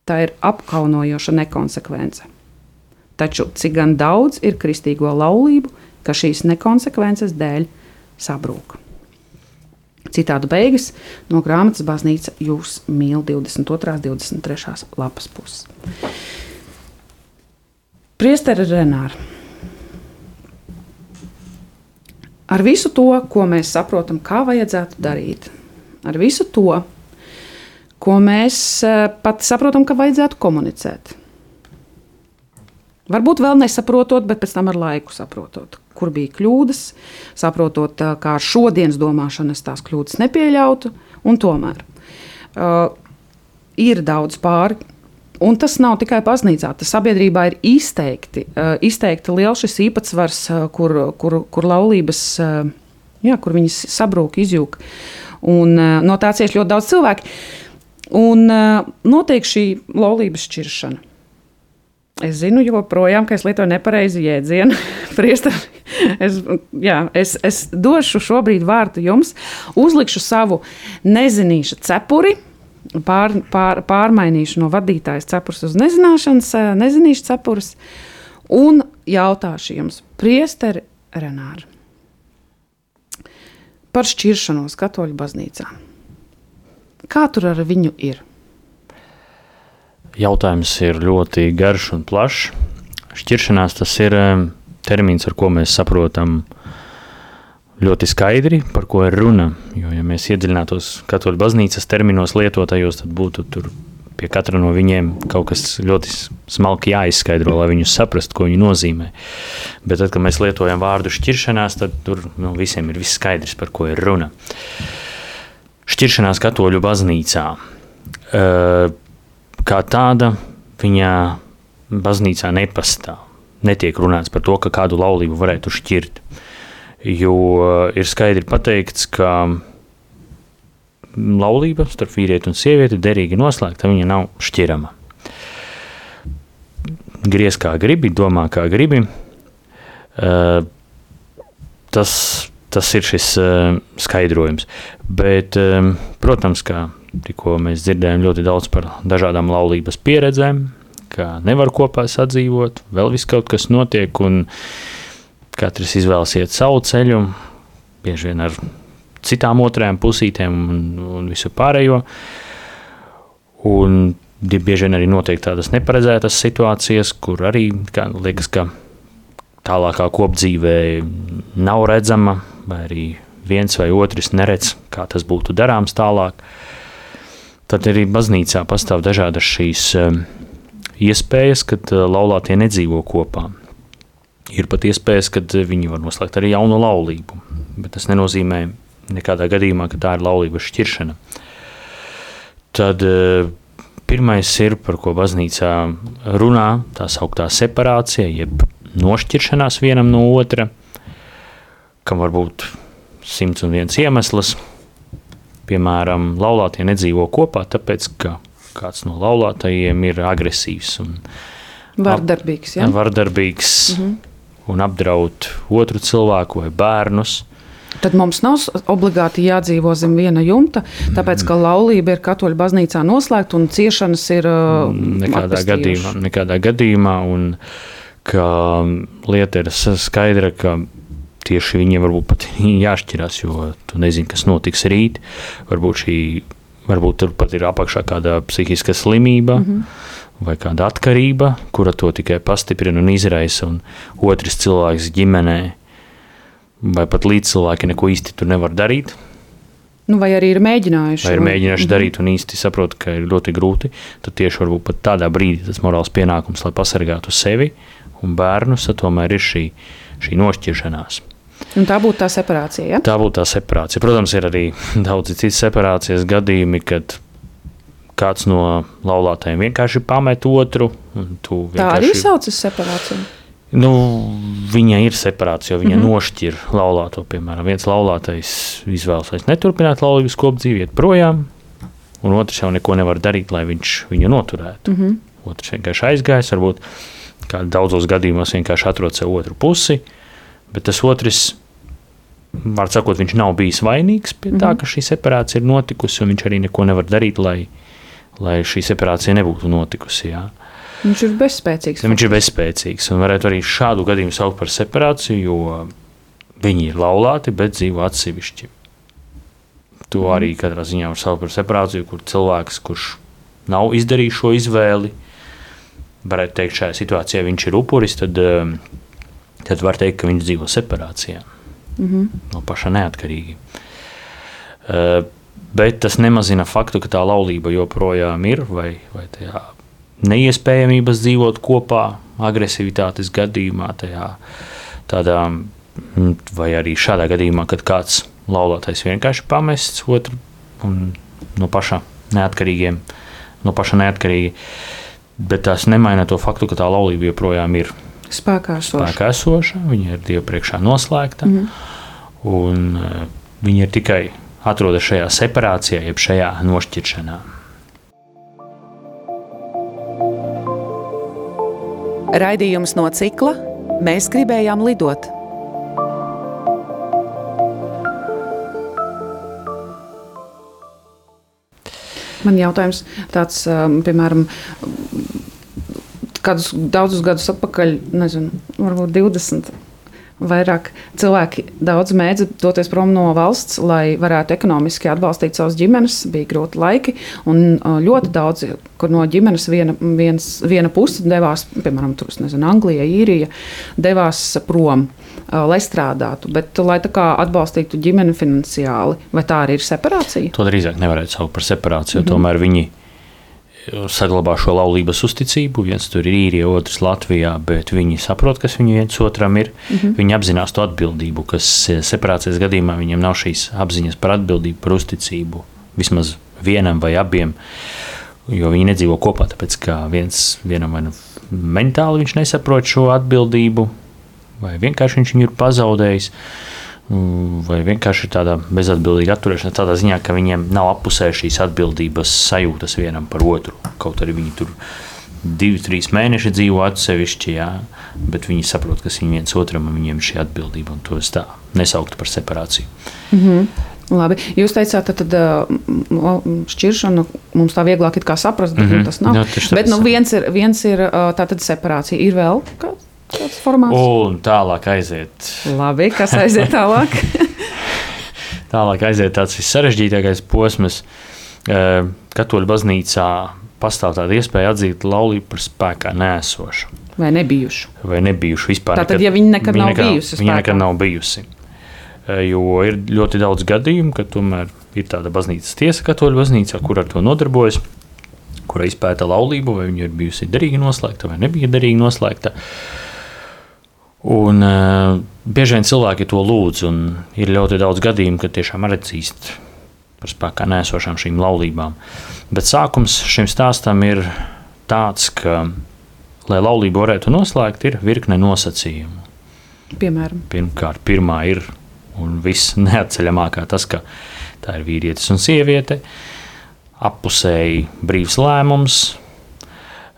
Tā ir apkaunojoša nekonsekvence. Taču cik gan daudz ir kristīgo laulību, ka šīs nekonsekvences dēļ sabrūk. Citādu beigas no grāmatas baznīca jūs mīl 22. un 23. lapas puses. Priesteri Renāri. Ar visu to, ko mēs saprotam, kā vajadzētu darīt, ar visu to, ko mēs pat saprotam, ka vajadzētu komunicēt. Varbūt vēl nesaprotot, bet pēc tam ar laiku saprotot, kur bija kļūdas, saprotot, kā ar šodienas domāšanas tās kļūdas nepieļautu, un tomēr uh, ir daudz pāri. Un tas nav tikai baznīcā, tas sabiedrībā ir izteikti, uh, izteikti liels šis īpatsvars, uh, kur, kur, kur laulības, uh, jā, kur viņas sabrūk, izjūg. Un, no tā cieši ļoti daudz cilvēku. Un notiek šī laulības šķiršana. Es zinu, joprojām, ka es lietoju nepareizu jēdzienu. es, jā, es, es došu šobrīd vārdu jums, uzlikšu savu nezinīšu cepuri, pār, pār, pārmainīšu no vadītājas cepures uz nezināšanas, nezinīšu cepures un jautāšu jums, priesteri Renāri, par šķiršanos katoļu baznīcā. Kā tur ar viņu ir? Jautājums ir ļoti garš un plašs. Šķiršanās tas ir termins, ar ko mēs saprotam ļoti skaidri, par ko ir runa. Jo, ja mēs iedziļinātos katoļu baznīcas terminos lietotajos, tad būtu tur pie katra no viņiem kaut kas ļoti smalki jāizskaidro, lai viņus saprastu, ko viņi nozīmē. Bet tad, kad mēs lietojam vārdu šķiršanās, tad tur nu, visiem ir viss skaidrs, par ko ir runa. Šķiršanās katoļu baznīcā. Kā tāda viņa baznīcā nepastāv. Netiek runāts par to, ka kādu laulību varētu šķirt. Jo ir skaidri pateikts, ka laulība starp vīrieti un sievieti derīgi noslēgta, viņa nav šķirama. Griez kā gribi, domā kā gribi. Uh, tas, tas ir šis uh, skaidrojums. Bet, protams, kā tikko mēs dzirdējām ļoti daudz par dažādām laulības pieredzēm, ka nevar kopā sadzīvot, vēl viss kaut kas notiek, un katrs izvēlas iet savu ceļu, bieži vien ar citām otrajām pusītēm un, un visu pārējo. Un bieži vien arī notiek tādas neparedzētas situācijas, kur arī kā, liekas, ka tālākā kopdzīvē nav redzama, vai arī viens vai otrs neredz, kā tas būtu darāms tālāk. Tad arī baznīcā pastāv dažādas šīs um, iespējas, kad uh, laulātie nedzīvo kopā. Ir pat iespējas, ka viņi var noslēgt arī jaunu laulību, bet tas nenozīmē, nekādā gadījumā, ka tā ir laulības šķiršana. Tad eh, pirmais ir, par ko baznīcā runā, tā sauktā separācija, jeb nošķiršanās vienam no otra, kam var būt simts un viens iemesls. Piemēram, laulātie nedzīvo kopā, tāpēc, ka kāds no laulātajiem ir agresīvs un vardarbīgs, ja? vardarbīgs mm -hmm. Un apdraud otru cilvēku vai bērnus. Tad mums nav obligāti jādzīvo zem viena jumta, tāpēc ka laulība ir katoļu baznīcā noslēgta un ciešanas ir mm, nekādā gadījumā, nekādā gadījumā. Un, ka lieta ir skaidra, ka tieši viņiem varbūt pat jāšķirās, jo tu nezini, kas notiks rīt. Varbūt, šī, varbūt tur pat ir apakšā kāda psihiska slimība. Mm -hmm. Vai kāda atkarība, kura to tikai pastiprina un izraisa, un otrs cilvēks ģimenē vai pat līdzcilvēki neko īsti tur nevar darīt. Nu, vai arī ir mēģinājuši. Vai ir mēģinājuši mm -hmm. darīt un īsti saprot, ka ir ļoti grūti. Tad tieši varbūt pat tādā brīdī tas morāls pienākums, lai pasargātu sevi un bērnus, tomēr ir šī, šī nošķiršanās. Un tā būtu tā separācija. Ja? Tā būtu tā separācija. Protams, ir arī daudzi citi separācijas gadījumi, kad kāds no laulātajiem vienkārši pamet otru. Vienkārši... Tā arī saucas separācija. Nu, viņa ir separācija, jo viņa mm -hmm. nošķir laulāto. Piemēram, viens laulātais izvēlas neturpināt laulības kopdzīvi, iet projām, un otrs jau neko nevar darīt, lai viņš viņu noturētu. Mm -hmm. Otrs vienkārši aizgājis, varbūt daudzos gadījumos vienkārši atrod sev otru pusi, bet tas otrs, var sakot, viņš nav bijis vainīgs pie tā, -hmm. ka šī separācija ir notikusi, un viņš arī neko nevar darīt, lai, lai šī separācija nebūtu notikusi. Jā. Viņš ir bezspēcīgs. Viņš ir bezspēcīgs un varētu arī šādu gadījumu saukt par separāciju, jo viņi ir laulāti, bet dzīvo atsevišķi. To mm. arī katrā ziņā var saukt par separāciju, kur cilvēks, kurš nav izdarījis šo izvēli, varētu teikt, šajā situācijā viņš ir upuris, tad, um, tad var teikt, ka viņš dzīvo separācijā mm -hmm. no paša neatkarīgi. Uh, bet tas nemazina faktu, ka tā laulība joprojām ir vai, vai tajā neiespējamības dzīvot kopā, agresivitātes gadījumā, tajā, tādā, mm, vai arī šādā gadījumā, kad kāds laulātais vienkārši pamests otru no paša neatkarīgiem, no paša neatkarīgi. Bet tas nemaina to faktu, ka tā laulība joprojām ir spēkā esoša. Spēkā esoša viņa ir Dieva priekšā noslēgta. Mm -hmm. Un uh, viņa ir tikai atrodas šajā separācijā, jeb šajā nošķiršanā. Raidījums no cikla Mēs gribējām lidot. Man jautājums tāds, um, piemēram, kādus daudzus gadus atpakaļ, nezinu, varbūt 20 Vairāk cilvēki daudz mēdza doties prom no valsts, lai varētu ekonomiski atbalstīt savas ģimenes. Bija grūti laiki, un ļoti daudz no ģimenes viena, viens, viena puse devās, piemēram, tur, nezinu, Anglija, Īrija, devās prom. Lai strādātu, bet lai tā kā atbalstītu ģimeni finansiāli, vai tā arī ir separācija? To drīzāk nevarētu saukt par separāciju, mm -hmm. tomēr viņi saglabā šo laulības uzticību. Viens tur ir īrija, otrs Latvijā, bet viņi saprot, kas viņu viens otram ir. Mm -hmm. Viņi apzinās to atbildību, kas separācijas gadījumā viņiem nav šīs apziņas par atbildību, par uzticību vismaz vienam vai abiem. Jo viņi nedzīvo kopā, tāpēc ka viens vienam vai nu mentāli viņš nesaprot šo atbildību, vai vienkārši viņš viņu ir pazaudējis. Mm, vai vienkārši tādā bezatbildīga atturēšana, tādā ziņā, ka viņiem nav apusē šīs atbildības sajūtas vienam par otru. Kaut arī viņi tur divi, trīs mēneši dzīvo atsevišķi, jā, bet viņi saprot, kas viņiem viens otram un viņiem ir šī atbildība, un to es tā nesauktu par separāciju. Mm -hmm. Labi. Jūs teicāt, ka šķiršana mums tā vieglāk saprast, bet mm -hmm. tas nav. Jā, bet nu, viens ir, viens ir tā tad separācija. Ir vēl kāds? Un tālāk aiziet. Labi, kas aiziet tālāk? tālāk aiziet tāds vissarežģītākais posms. Katoļu baznīcā pastāv tāda iespēja atzīt laulību par spēkā nēsošu. Vai nebijušu? Vai nebijušu vispār. Tātad, nekad, ja viņi nekad viņa nav nekad, bijusi, viņa nekad nav bijusi. Jo ir ļoti daudz gadījumu, ka tomēr ir tāda baznīcas tiesa, katoļu baznīcā, kur ar to nodarbojas, kura izpēta laulību, vai viņa ir bijusi derīgi noslēgta vai nebija derīgi noslēgta. Uh, Un, uh, bieži vien cilvēki to lūdz, un ir ļoti daudz gadījumu, kad tiešām atzīst par spēkā nēsošām šīm laulībām. Bet sākums šim stāstam ir tāds, ka, lai laulību varētu noslēgt, ir virkne nosacījumu. Piemēram, Pirmkārt, pirmā ir un viss neatceļamākā tas, ka tā ir vīrietis un sieviete, apusēji brīvs lēmums,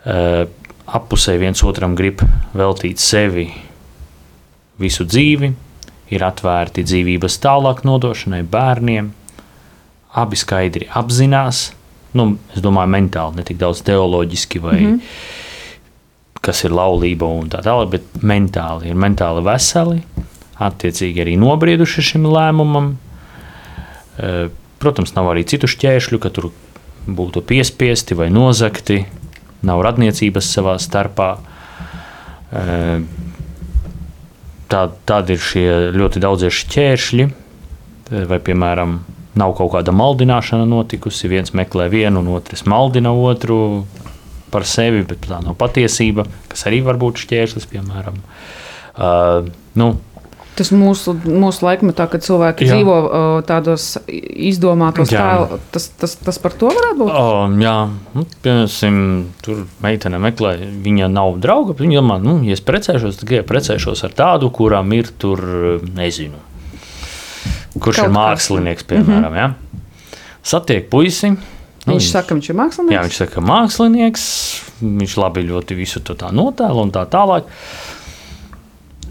uh, apusēji viens otram grib veltīt sevi visu dzīvi, ir atvērti dzīvības tālāk nodošanai bērniem. Abi skaidri apzinās, nu, es domāju, mentāli, ne tik daudz teoloģiski vai mm -hmm. kas ir laulība un tā tālāk, bet mentāli ir mentāli veseli, attiecīgi arī nobrieduši šim lēmumam. E, protams, nav arī citu šķēršļu, ka tur būtu piespiesti vai nozagti, nav radniecības savā starpā. Tā, tādi ir šie ļoti daudzie šķēršļi, vai, piemēram, nav kaut kāda maldināšana notikusi. viens meklē vienu, un otrs maldina otru par sevi, bet tā nav patiesība, kas arī var būt šķērslis, piemēram. Uh, nu, Tas mūsu, mūsu laikmetā, kad cilvēki jā. dzīvo tādos izdomātos tēlos, tas, tas, tas par to varētu būt. Uh, jā, nu, piemēram, tur meitene meklē, viņa nav drauga, viņa domā, nu, ja es precēšos, tad tikai precēšos ar tādu, kuram ir tur, nezinu, kurš Kaut ir mākslinieks, mhm. piemēram. Mm -hmm. ja? Satiek puisi. Nu, viņš, viņš saka, viņš ir mākslinieks. Jā, viņš saka, mākslinieks. Viņš labi ļoti visu to tā notēlo un tā tālāk.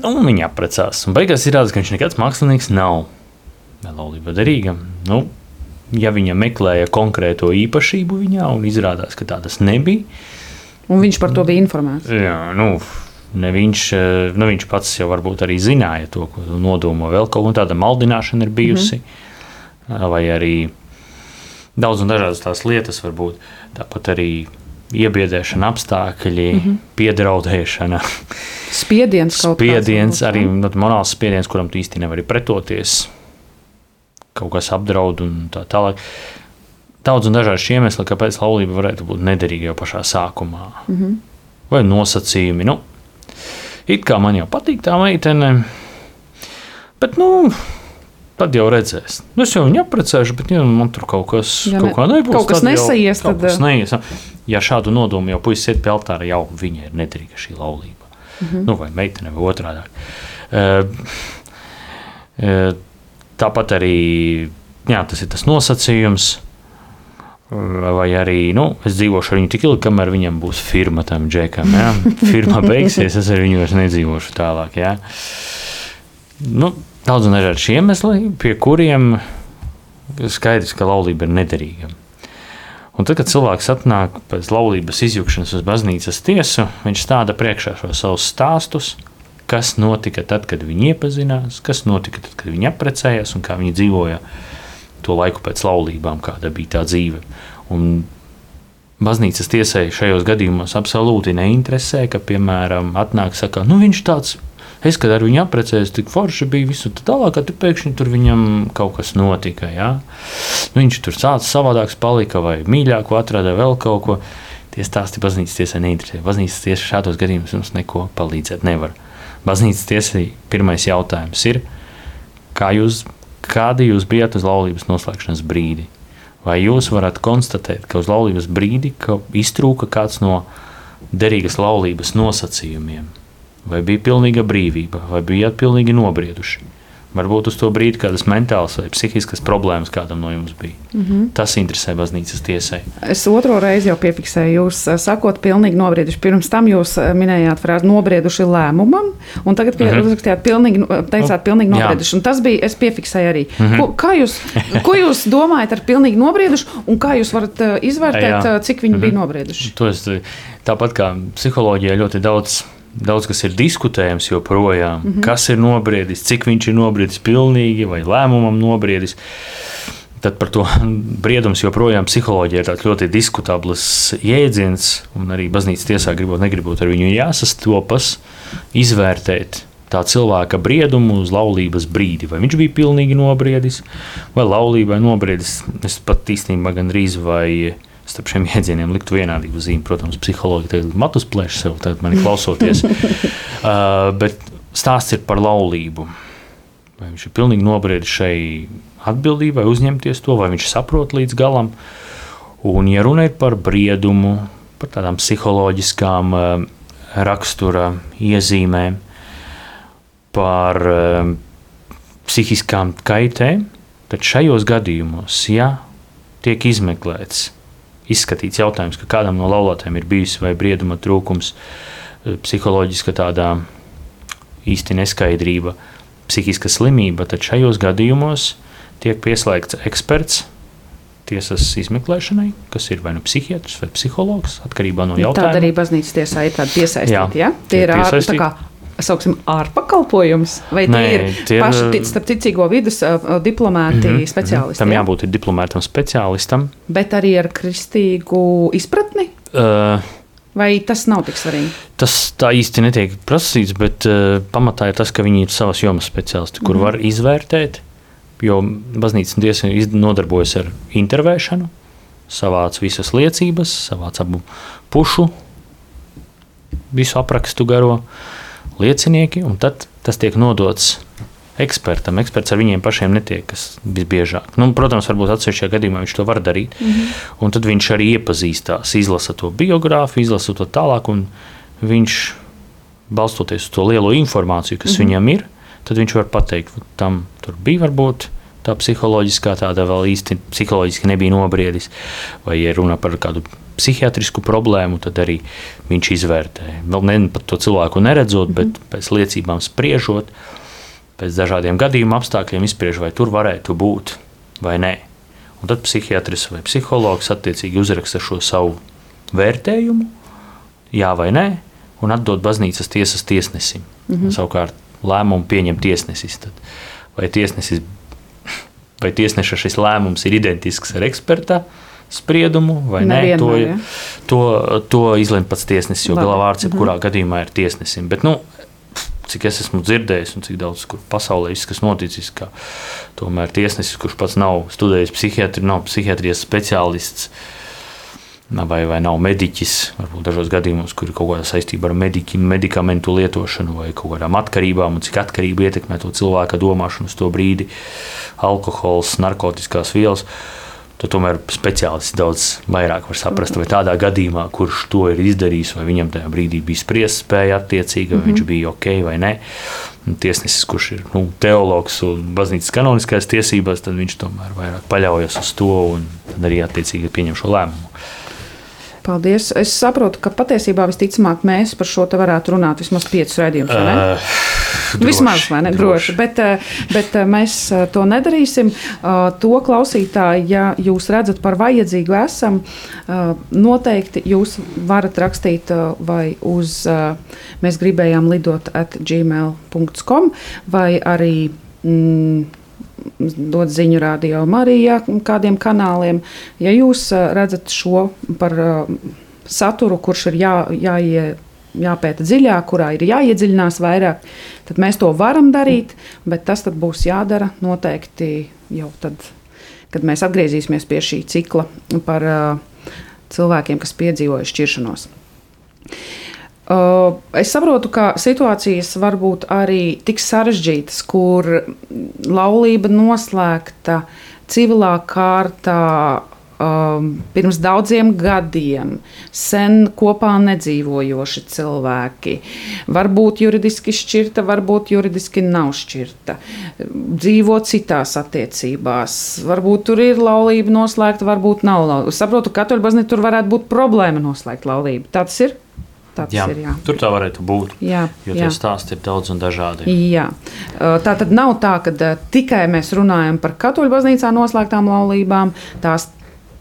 Un viņi apprecās. Un beigās izrādās, ka viņš nekāds mākslinieks nav. Laulība derīga. Nu, ja viņa meklēja konkrēto īpašību viņā, un izrādās, ka tādas nebija. Un viņš par to bija informēts. Jā, nu, ne viņš, nu, viņš pats jau varbūt arī zināja to, ko nodomā vēl kaut kāda maldināšana ir bijusi. Mm -hmm. Vai arī daudz un dažādas tās lietas, varbūt tāpat arī iebiedēšana, apstākļi, mm -hmm. piedraudēšana. Spiediens kaut kāds. Spiediens, arī nu, morāls spiediens, kuram tu īsti nevari pretoties. Kaut kas apdraud un tā tālāk. Daudz un dažādi iemesli, kāpēc laulība varētu būt nederīga jau pašā sākumā. Mm -hmm. Vai nosacījumi. Nu, it kā man jau patīk tā meitene, bet nu, Tad jau redzēs. Nu, es jau viņu apprecēšu, bet ja man tur kaut kas, ja kaut ne, nebūs, kaut kas nesaies. Tad... Kaut kas neies. Ja šādu nodomu jau puisis iet pie altāra, jau viņa ir nederīga šī laulība. Mm -hmm. nu, vai meitene, vai otrādi. Uh, uh, tāpat arī jā, tas ir tas nosacījums. Vai arī nu, es dzīvošu ar viņu tik ilgi, kamēr viņam būs firma tam džekam. Ja? Firma beigsies, es ar viņu vairs nedzīvošu tālāk. Ja? Nu, daudz un dažādi iemesli, pie kuriem skaidrs, ka laulība ir nederīga. Un tad, kad cilvēks atnāk pēc laulības izjukšanas uz baznīcas tiesu, viņš stāda priekšā šo savus stāstus, kas notika tad, kad viņi iepazinās, kas notika tad, kad viņi apprecējās un kā viņi dzīvoja to laiku pēc laulībām, kāda bija tā dzīve. Un baznīcas tiesai šajos gadījumos absolūti neinteresē, ka, piemēram, atnāk saka, nu viņš tāds Es, kad ar viņu apprecējos, tik forši bija visu tālāk, ka pēkšņi tur viņam kaut kas notika. Ja? Nu, viņš tur sācis savādāks, palika vai mīļāku atrada vēl kaut ko. Tie stāsti baznīcas tiesai neinteresē. Baznīcas tiesa šādos gadījumos mums neko palīdzēt nevar. Baznīcas tiesai pirmais jautājums ir, kā jūs, kādi jūs bijat uz laulības noslēgšanas brīdi? Vai jūs varat konstatēt, ka uz laulības brīdi ka iztrūka kāds no derīgas laulības nosacījumiem? Vai bija pilnīga brīvība, vai bijāt pilnīgi nobrieduši? Varbūt uz to brīdi kādas mentālas vai psihiskas problēmas kādam no jums bija. Mm -hmm. Tas interesē baznīcas tiesai. Es otro reizi jau piefiksēju, jūs eh, sakot, pilnīgi nobrieduši. Pirms tam jūs eh, minējāt frāzi nobrieduši lēmumam, un tagad mm -hmm. uzrakstījāt, pilnīgi, teicāt, pilnīgi nobrieduši. Un tas bija, es piefiksēju arī. Mm -hmm. ko, kā jūs, ko jūs domājat ar pilnīgi nobrieduši, un kā jūs varat eh, izvērtēt, Jā. cik viņi mm -hmm. bija nobrieduši? To es, tāpat kā psiholoģijā ļoti daudz daudz kas ir diskutējams joprojām. Mm -hmm. Kas ir nobriedis, cik viņš ir nobriedis pilnīgi vai lēmumam nobriedis. Tad par to briedumu joprojām psiholoģija ir ļoti diskutabls jēdziens, un arī baznīcas tiesā gribot, negribot ar viņu jāsastopas, izvērtēt tā cilvēka briedumu uz laulības brīdi. Vai viņš bija pilnīgi nobriedis, vai laulībai nobriedis. Es pat īstenībā gandrīz vai starp šiem jēdzieniem liktu vienādību zīmi. Protams, psihologi tagad matus plēš sev, tad mani klausoties. uh, bet stāsts ir par laulību. Vai viņš ir pilnīgi nobriedis šai atbildībai, uzņemties to, vai viņš saprot līdz galam. Un, ja runa ir par briedumu, par tādām psiholoģiskām uh, rakstura iezīmēm, par uh, psihiskām kaitēm, tad šajos gadījumos, ja tiek izmeklēts izskatīts jautājums, ka kādam no laulātājiem ir bijis vai brieduma trūkums, eh, psiholoģiska tādā īsti neskaidrība, psihiska slimība, tad šajos gadījumos tiek pieslēgts eksperts tiesas izmeklēšanai, kas ir vai nu psihiatrs vai psihologs, atkarībā no jautājuma. Tāda arī baznīcas tiesā ir tāda piesaistīta. Ja? Tie ir ārā sauksim, ārpakalpojums, vai Nē, tie ir tie paši tic, ticīgo vidus diplomēti mm -hmm, speciālisti? Tam jābūt ja? diplomētam speciālistam. Bet arī ar kristīgu izpratni? Uh, Vai tas nav tik svarīgi? Tas tā īsti netiek prasīts, bet uh, pamatā ir tas, ka viņi ir savas jomas speciālisti, kur mm var izvērtēt. Jo baznīcas tiesa nodarbojas ar intervēšanu, savāc visas liecības, savāc abu pušu visu aprakstu garo. Uh, liecinieki, un tad tas tiek nodots ekspertam. Eksperts ar viņiem pašiem netiekas visbiežāk. Nu, protams, varbūt atsevišķajā gadījumā viņš to var darīt. Mm -hmm. Un tad viņš arī iepazīstās, izlasa to biogrāfiju, izlasa to tālāk, un viņš balstoties uz to lielo informāciju, kas mm -hmm. viņam ir, tad viņš var pateikt, tam tur bija varbūt. Tā psiholoģiskā tāda vēl īsti psiholoģiski nebija nobriedis, vai ja runa par kādu psihiatrisku problēmu, tad arī viņš izvērtē. Vēl ne pat to cilvēku neredzot, bet mhm. pēc liecībām spriežot, pēc dažādiem gadījumu apstākļiem izspriež, vai tur varētu būt vai nē. Un tad psihiatrs vai psihologs attiecīgi uzraksta šo savu vērtējumu, jā vai nē, un atdod baznīcas tiesas tiesnesim. Mm -hmm. Savukārt lēmumu pieņem tiesnesis. Tad vai tiesnesis vai tiesneša šis lēmums ir identisks ar eksperta spriedumu, vai nē, to, ja. to, to izlemj pats tiesnesis. Jo galā vārds jebkurā -hmm. gadījumā ir tiesnesim. Bet, nu, cik es esmu dzirdējis, un cik daudz pasaulē viss, kas noticis, ka tomēr tiesnesis, kurš pats nav studējis psihiatri, nav psihiatrijas speciālists. Vai, vai nav mediķis, varbūt dažos gadījumos, kur ir kaut kāda saistība ar mediķi, medikamentu lietošanu vai kaut kādām atkarībām, un cik atkarība ietekmē to cilvēka domāšanu uz to brīdi, alkohols, narkotikas vielas. Uh, tad tomēr speciālists daudz vairāk var saprast, vai tādā gadījumā, kurš to ir izdarījis, vai viņam tajā brīdī bija spriest spēja attiecīgi, vai mm -hmm. viņš bija ok vai nē. Tiesnesis, kurš ir nu, teologs un baznīcas kanoniskās tiesībās, tad viņš tomēr vairāk paļaujas uz to un arī attiecīgi pieņem šo lēmumu. Paldies. Es saprotu, ka patiesībā visticamāk mēs par šo te varētu runāt vismaz piecus raidījumus. Uh, droši, vismaz, vai ne? Droši. droši. Bet, bet mēs to nedarīsim. To klausītāji, ja jūs redzat par vajadzīgu esam, noteikti jūs varat rakstīt vai uz mēs gribējām lidot at gmail.com vai arī. Mm, dot ziņu radio Marijā, kādiem kanāliem. Ja jūs redzat šo par saturu, kurš ir jā, jāie, jāpēta dziļāk, kurā ir jāiedziļinās vairāk, tad mēs to varam darīt, bet tas būs jādara noteikti jau tad, kad mēs atgriezīsimies pie šī cikla par cilvēkiem, kas piedzīvoja šķiršanos. Uh, es saprotu, ka situācijas var būt arī tik sarežģītas, kur laulība noslēgta civilā kārtā um, pirms daudziem gadiem, sen kopā nedzīvojoši cilvēki. Varbūt juridiski šķirta, varbūt juridiski nav šķirta. Dzīvo citās attiecībās. Varbūt tur ir laulība noslēgta, varbūt nav laulība. Saprotu, ka katoļu baznīca tur varētu būt problēma noslēgt laulību. Tā tas ir. Tā jā, ir, jā. Tur tā varētu būt. Jā, jo tie stāsti ir daudz un dažādi. Jā. Tā tad nav tā, ka tikai mēs runājam par katoļu baznīcā noslēgtām laulībām. Tās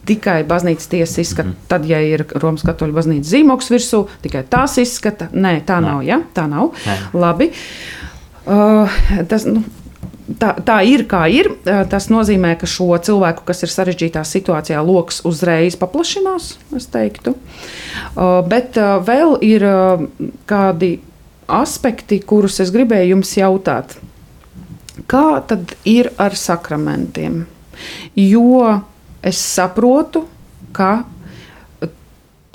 tikai baznīcas tiesa izskata, mm -hmm. tad, ja ir Romas katoļu baznīcas zīmoks virsū, tikai tās izskata. Nē, tā nav. nav ja? Tā nav. Nē. Labi. Uh, tas, nu, tā, tā ir kā ir. Tas nozīmē, ka šo cilvēku, kas ir sarežģītā situācijā, lokus uzreiz paplašinās. Bet vēl ir kādi aspekti, kurus es gribēju jums jautāt. Kā tad ir ar sakramentiem? Jo es saprotu, ka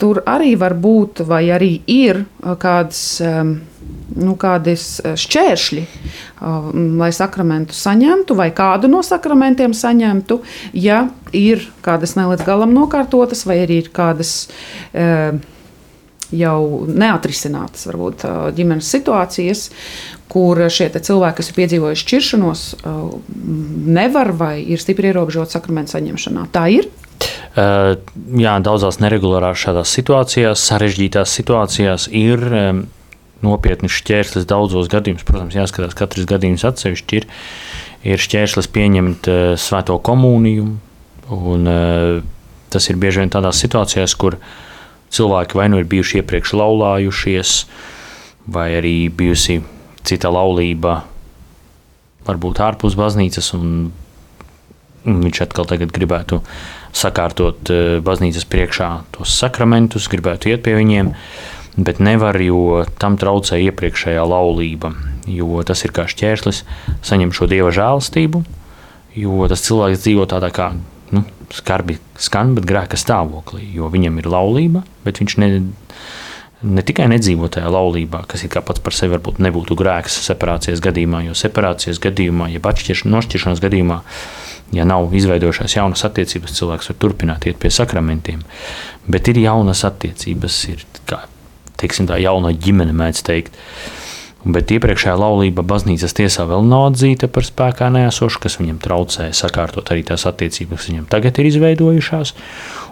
tur arī var būt, vai arī ir kādas nu, kādas eh, šķēršļi, uh, lai sakramentu saņemtu, vai kādu no sakramentiem saņemtu, ja ir kādas nelīdz galam nokārtotas, vai arī ir kādas uh, jau neatrisinātas varbūt, uh, ģimenes situācijas, kur šie cilvēki, kas ir piedzīvojuši šķiršanos, nevar vai ir stipri ierobežoti sakramentu saņemšanā. Tā ir. Uh, jā, daudzās neregulārās šādās situācijās, sarežģītās situācijās ir nopietnas šķērslis daudzos gadījumos. Protams, jāskatās, katrs gadījums atsevišķi ir. Ir šķērslis pieņemt uh, svēto komuniju, un uh, tas ir bieži vien tādās situācijās, kur cilvēki vai nu ir bijuši iepriekš laulājušies, vai arī bijusi cita laulība, varbūt ārpus baznīcas, un, un viņš atkal gribētu sakārtot uh, baznīcas priekšā tos sakramentus, gribētu iet pie viņiem. Bet nevar, jo tam traucē iepriekšējā laulība. Jo tas ir kā šķērslis, saņemt šo dieva žēlastību, jo tas cilvēks dzīvo tādā kā nu, skarbi skan, bet grēka stāvoklī. Jo viņam ir laulība, bet viņš ne, ne tikai nedzīvo tajā laulībā, kas ir pats par sevi varbūt nebūtu grēks separācijas gadījumā, jo separācijas gadījumā, jeb atšķiršanās, nošķiršanās gadījumā, ja nav izveidojušās jaunas attiecības, cilvēks var turpināt iet pie sakramentiem. Bet ir jaunas attiecības, ir kā teiksim, tā jauna ģimene mēdz teikt. Bet iepriekšējā laulība baznīcas tiesā vēl nav atzīta par spēkā nēsošu, kas viņam traucē sakārtot arī tās attiecības, kas viņam tagad ir izveidojušās.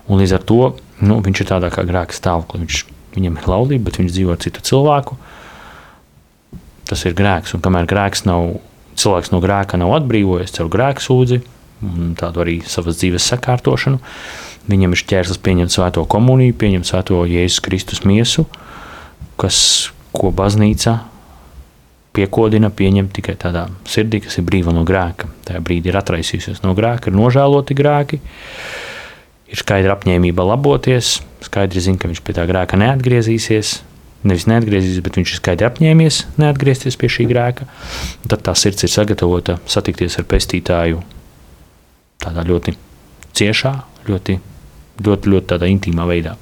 Un līdz ar to nu, viņš ir tādā kā grēka stāvoklī. Viņš, viņam ir laulība, bet viņš dzīvo ar citu cilvēku. Tas ir grēks. Un kamēr grēks nav, cilvēks no grēka nav atbrīvojies caur grēku sūdzi un tādu arī savas dzīves sakārtošanu, viņam ir šķērslis pieņemt svēto komuniju, pieņemt svēto Jēzus Kristus miesu kas, ko baznīca piekodina, pieņem tikai tādā sirdī, kas ir brīva no grēka. Tajā brīdī ir atraisījusies no grēka, ir nožēloti grēki, ir skaidra apņēmība laboties, skaidri zina, ka viņš pie tā grēka neatgriezīsies. Nevis neatgriezīsies, bet viņš ir skaidri apņēmies neatgriezties pie šī grēka. Tad tā sirds ir sagatavota satikties ar pestītāju tādā ļoti ciešā, ļoti, ļoti, ļoti tādā intīmā veidā.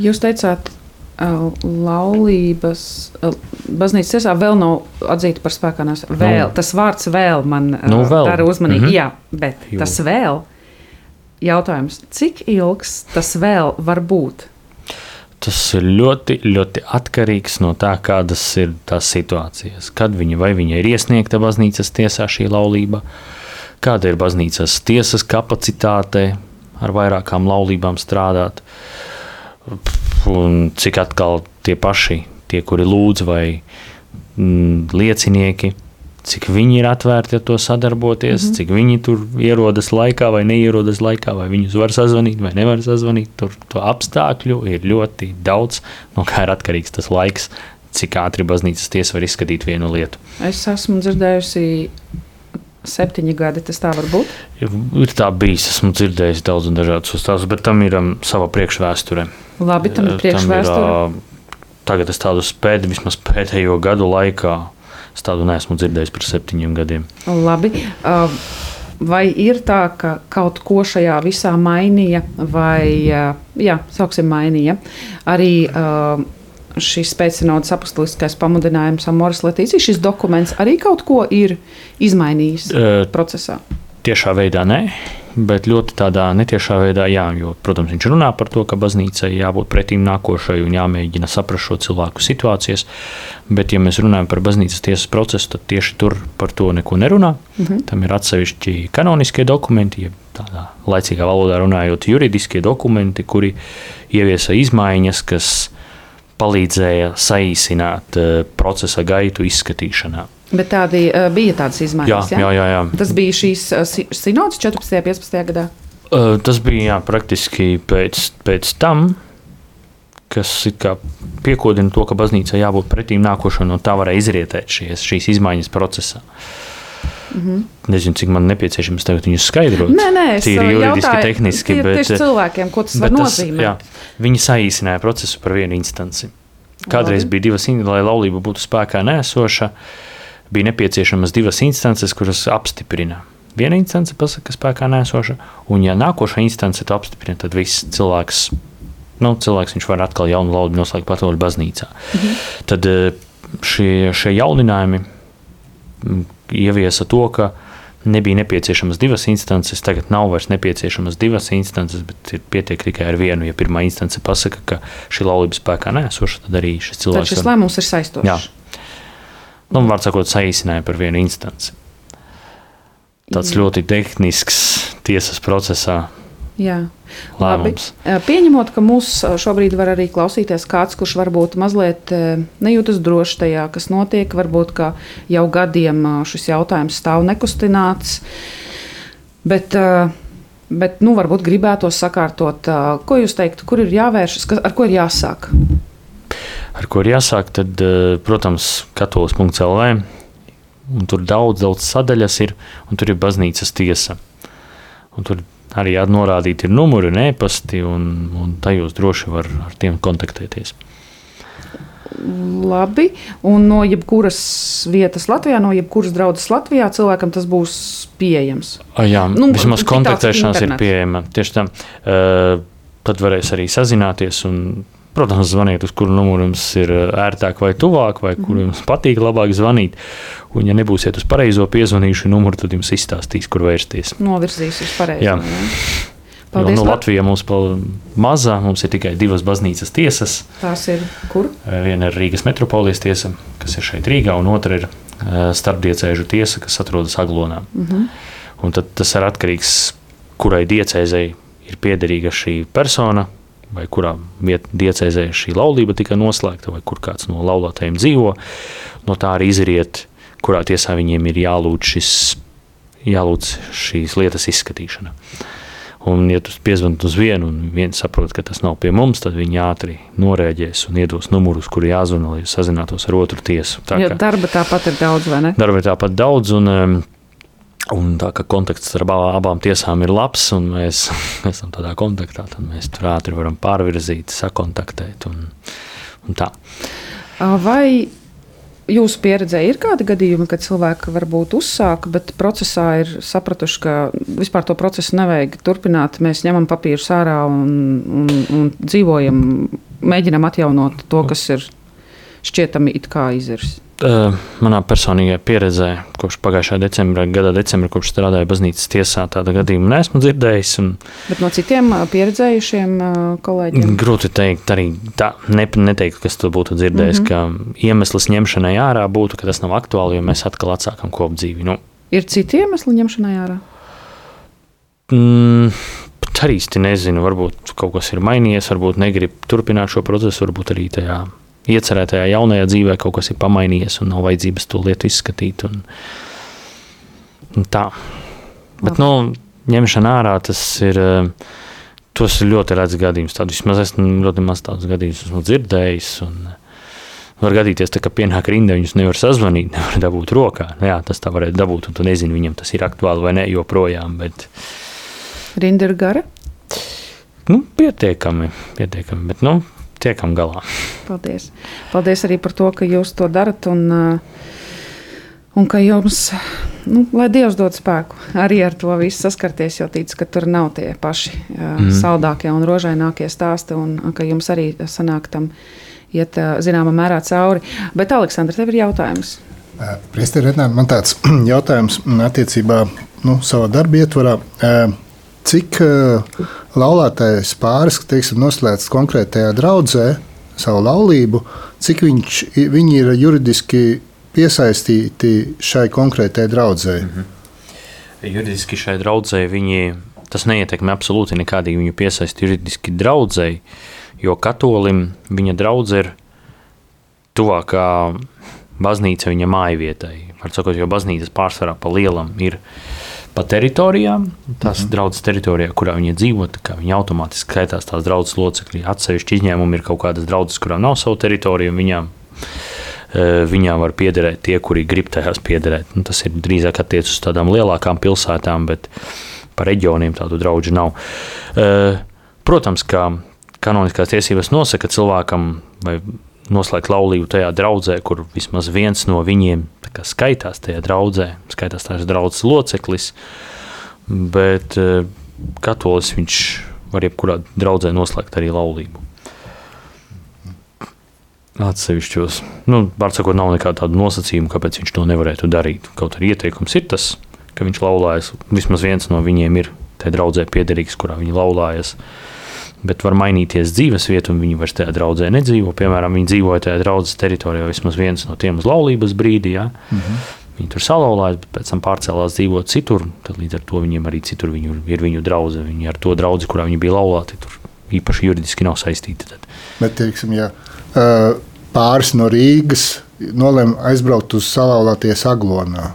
Jūs teicāt, laulības baznīcas tiesā vēl nav atzīta par spēkā. Vēl, nu, tas vārds vēl man nu, vēl. dara uzmanīgi. Mm -hmm. Jā, bet jo. tas vēl, jautājums, cik ilgs tas vēl var būt? Tas ir ļoti, ļoti atkarīgs no tā, kādas ir tās situācijas. Kad viņa vai viņa ir iesniegta baznīcas tiesā šī laulība, kāda ir baznīcas tiesas kapacitāte ar vairākām laulībām strādāt. Un cik atkal tie paši, tie, kuri lūdz vai mm, liecinieki, cik viņi ir atvērti ar to sadarboties, mm -hmm. cik viņi tur ierodas laikā vai neierodas laikā, vai viņus var sazvanīt vai nevar sazvanīt. Tur to apstākļu ir ļoti daudz, no kā ir atkarīgs tas laiks, cik ātri baznīcas tiesa var izskatīt vienu lietu. Es esmu dzirdējusi septiņi gadi. Tas tā var būt? Ir, ir tā bijis. Esmu dzirdējis daudz un dažādus stāstus, bet tam ir um, sava priekšvēsture. Labi, tam ir priekšvēsture. Tam ir, uh, tagad es tādu spēju, vismaz pēdējo gadu laikā, es tādu neesmu dzirdējis par septiņiem gadiem. Labi. Uh, vai ir tā, ka kaut ko šajā visā mainīja, vai, jā, sauksim, mainīja arī šis spēcināts apustuliskais pamudinājums Amoras Latīcijas, šis dokuments arī kaut ko ir izmainījis uh, procesā? Tiešā veidā nē. Bet ļoti tādā netiešā veidā, jā, jo, protams, viņš runā par to, ka baznīcai jābūt pretīm nākošai un jāmēģina saprast šo cilvēku situācijas. Bet, ja mēs runājam par baznīcas tiesas procesu, tad tieši tur par to neko nerunā. Mm -hmm. Tam ir atsevišķi kanoniskie dokumenti, jeb tādā laicīgā valodā runājot, juridiskie dokumenti, kuri ieviesa izmaiņas, kas palīdzēja saīsināt uh, procesa gaitu izskatīšanā. Bet tādi uh, bija tādas izmaiņas. Jā, jā, jā, jā. Tas bija šīs uh, sinods 14. un 15. gadā. Uh, tas bija jā, praktiski pēc, pēc tam, kas piekodina to, ka baznīca jābūt pretīm nākošai, no tā varēja izrietēt šies, šīs izmaiņas procesā. Mm -hmm. Nezinu, cik man nepieciešams tagad viņus skaidrot. Nē, nē, es tīri juridiski, jautāju, tehniski. Bet, tieši cilvēkiem, ko tas var tas, nozīmēt. Jā, viņi saīsināja procesu par vienu instanci. Kādreiz Labi. bija divas, lai laulība būtu spēkā nēsoša. Bija nepieciešamas divas instances, kuras apstiprina. Viena instance pasaka, ka spēkā nēsoša, un, ja nākošā instance to apstiprina, tad viss cilvēks, nu, cilvēks var atkal jaunu laudu noslēgt katoļu baznīcā. Mhm. Tad šie, šie jauninājumi ieviesa to, ka nebija nepieciešamas divas instances, tagad nav vairs nepieciešamas divas instances, bet ir pietiek tikai ar vienu. Ja pirmā instance pasaka, ka šī laulība spēkā nēsoša, tad arī šis cilvēks. Tad šis lēmums ir saistošs. Jā, nu, var sakot, saīsināja par vienu instanci. Tāds Jā. ļoti tehnisks tiesas procesā. Jā, labi. Pieņemot, ka mūs šobrīd var arī klausīties kāds, kurš varbūt mazliet nejūtas droši tajā, kas notiek, varbūt jau gadiem šis jautājums stāv nekustināts. Bet, bet nu, varbūt gribētos sakārtot, ko jūs teiktu, kur ir jāvēršas, ar ko ir jāsāk? ar ko ir jāsāk, tad, protams, katolis.lv. Tur daudz, daudz sadaļas ir, un tur ir baznīcas tiesa. Un tur arī norādīti ir numuri un e-pasti, un, un tajos droši var ar tiem kontaktēties. Labi, un no jebkuras vietas Latvijā, no jebkuras draudzes Latvijā, cilvēkam tas būs pieejams. A, jā, nu, vismaz kontaktēšanās ir pieejama. Tieši tā. Uh, tad varēs arī sazināties un Protams, zvaniet, uz kuru numuru jums ir eh, ērtāk vai tuvāk, vai kur mhm. jums patīk labāk zvanīt. Un, ja nebūsiet uz pareizo piezvanījušu numuru, tad jums izstāstīs, kur vērsties. Novirzīs uz pareizo. Jā. Paldies, jo, nu, Latvijā mums ir maza, mums ir tikai divas baznīcas tiesas. Tās ir kur? Eh, viena ir Rīgas metropolijas tiesa, kas ir šeit Rīgā, un otra ir eh, starpdiecēžu tiesa, kas atrodas Aglonā. Uh mhm. -huh. Un tad tas ir atkarīgs, kurai diecēzei ir piederīga šī persona, vai kurā diecēzē šī laulība tika noslēgta, vai kur kāds no laulātajiem dzīvo. No tā arī izriet, kurā tiesā viņiem ir jālūdz, šis, jālūdz šīs lietas izskatīšana. Un, ja tu piezvani uz vienu, un viens saprot, ka tas nav pie mums, tad viņi ātri norēģēs un iedos numurus, kur jāzvana, lai sazinātos ar otru tiesu. Tā, ja darba tāpat ir daudz, vai ne? Darba tāpat daudz, un um, Un tā kā kontakts ar abām tiesām ir labs, un mēs esam tādā kontaktā, tad mēs tur ātri varam pārvirzīt, sakontaktēt. Un, un tā. Vai jūsu pieredzē ir kādi gadījumi, kad cilvēki varbūt uzsāka, bet procesā ir sapratuši, ka vispār to procesu nevajag turpināt? Mēs ņemam papīrus ārā un, un, un dzīvojam, mēģinam atjaunot to, kas ir šķietami it kā izirs. Uh, manā personīgajā pieredzē, kopš pagājušā decembra, gada decembra, kopš strādāju baznīcas tiesā, tādu gadījumu neesmu dzirdējis. Un, Bet no citiem pieredzējušiem kolēģiem? Grūti teikt, arī tā, ne, neteikt, kas to būtu dzirdējis, mm -hmm. ka iemesls ņemšanai ārā būtu, ka tas nav aktuāli, jo mēs atkal atsākam kopdzīvi. Nu, ir citi iemesli ņemšanai ārā? Mm, arī īsti nezinu, varbūt kaut kas ir mainījies, varbūt negrib turpināt šo procesu, varbūt arī tajā iecerētajā jaunajā dzīvē kaut kas ir pamainījies un nav vajadzības to lietu izskatīt. Un, un tā. Bet, nu, ņemšana ārā tas ir. Eh, tos ir ļoti redzams gadījums. Tādu vismaz esmu ļoti maz tādus gadījumus esmu dzirdējis. Un, eh, var gadīties, tā, ka pienāk rinda, viņus nevar sazvanīt, nevar dabūt rokā. Nu, jā, tas tā varētu dabūt, un tu nezini, viņam tas ir aktuāli vai ne joprojām. Bet... Rinda ir gara? Nu, pietiekami, pietiekami. Bet, nu, tiekam galā. Paldies. Paldies arī par to, ka jūs to darat un, uh, un ka jums nu, lai Dievs dod spēku arī ar to visu saskarties, jo ticu, ka tur nav tie paši mm. saldākie un rožainākie stāsti, un ka jums arī sanāk tam iet zināmā mērā cauri. Bet, Aleksandra, tev ir jautājums. Priesteri, man tāds jautājums attiecībā nu, savā darba ietvarā. Cik laulātais pāris, teiksim, noslēdz konkrētajā draudzē savu laulību, cik viņš, viņi ir juridiski piesaistīti šai konkrētajai draudzēji? Mm -hmm. Juridiski šai draudzēji viņi, tas neietekmē absolūti nekādīgi viņu piesaist juridiski draudzēji, jo katolim viņa draudze ir tuvākā baznīca viņa mājvietai. Var sakot, jo baznīcas pārsvarā pa lielam ir pa teritorijām, tās mm -hmm. draudzes teritorijā, kurā viņi dzīvo, viņi automātiski skaitās tās draudzes locekļi. Atsevišķi izņēmumi ir kaut kādas draudzes, kurām nav savu teritoriju, un viņām Eh, viņām var piederēt tie, kuri grib tajās piederēt. Nu, tas ir drīzāk attiecas uz tādām lielākām pilsētām, bet par reģioniem tādu draugu nav. Eh, protams, ka kanoniskās tiesības nosaka cilvēkam vai noslēgt laulību tajā draudzē, kur vismaz viens no viņiem skaitās tajā draudzē, skaitās tās draudzes loceklis, bet eh, katolis viņš var jebkurā draudzē noslēgt arī laulību atsevišķos. Nu, var sakot, nav nekāda tāda nosacījuma, kāpēc viņš to nevarētu darīt. Kaut arī ieteikums ir tas, ka viņš laulājas. Vismaz viens no viņiem ir tajā draudzē piederīgs, kurā viņi laulājas. Bet var mainīties dzīves vieta, un viņi vairs tajā draudzē nedzīvo. Piemēram, viņi dzīvoja tajā draudzes teritorijā, vismaz viens no tiem uz laulības brīdī. Ja? Mm -hmm. Viņi tur salauzās, bet pēc tam pārcēlās dzīvot citur. Tad līdz ar to viņiem arī citur viņu, ir viņu draugi. Viņi ar to draugu, kurā viņi bija laulāti, tur īpaši juridiski nav saistīti. Tad. Bet, teiksim, ja, pāris no Rīgas nolēma aizbraukt uz salauzties Aglonā.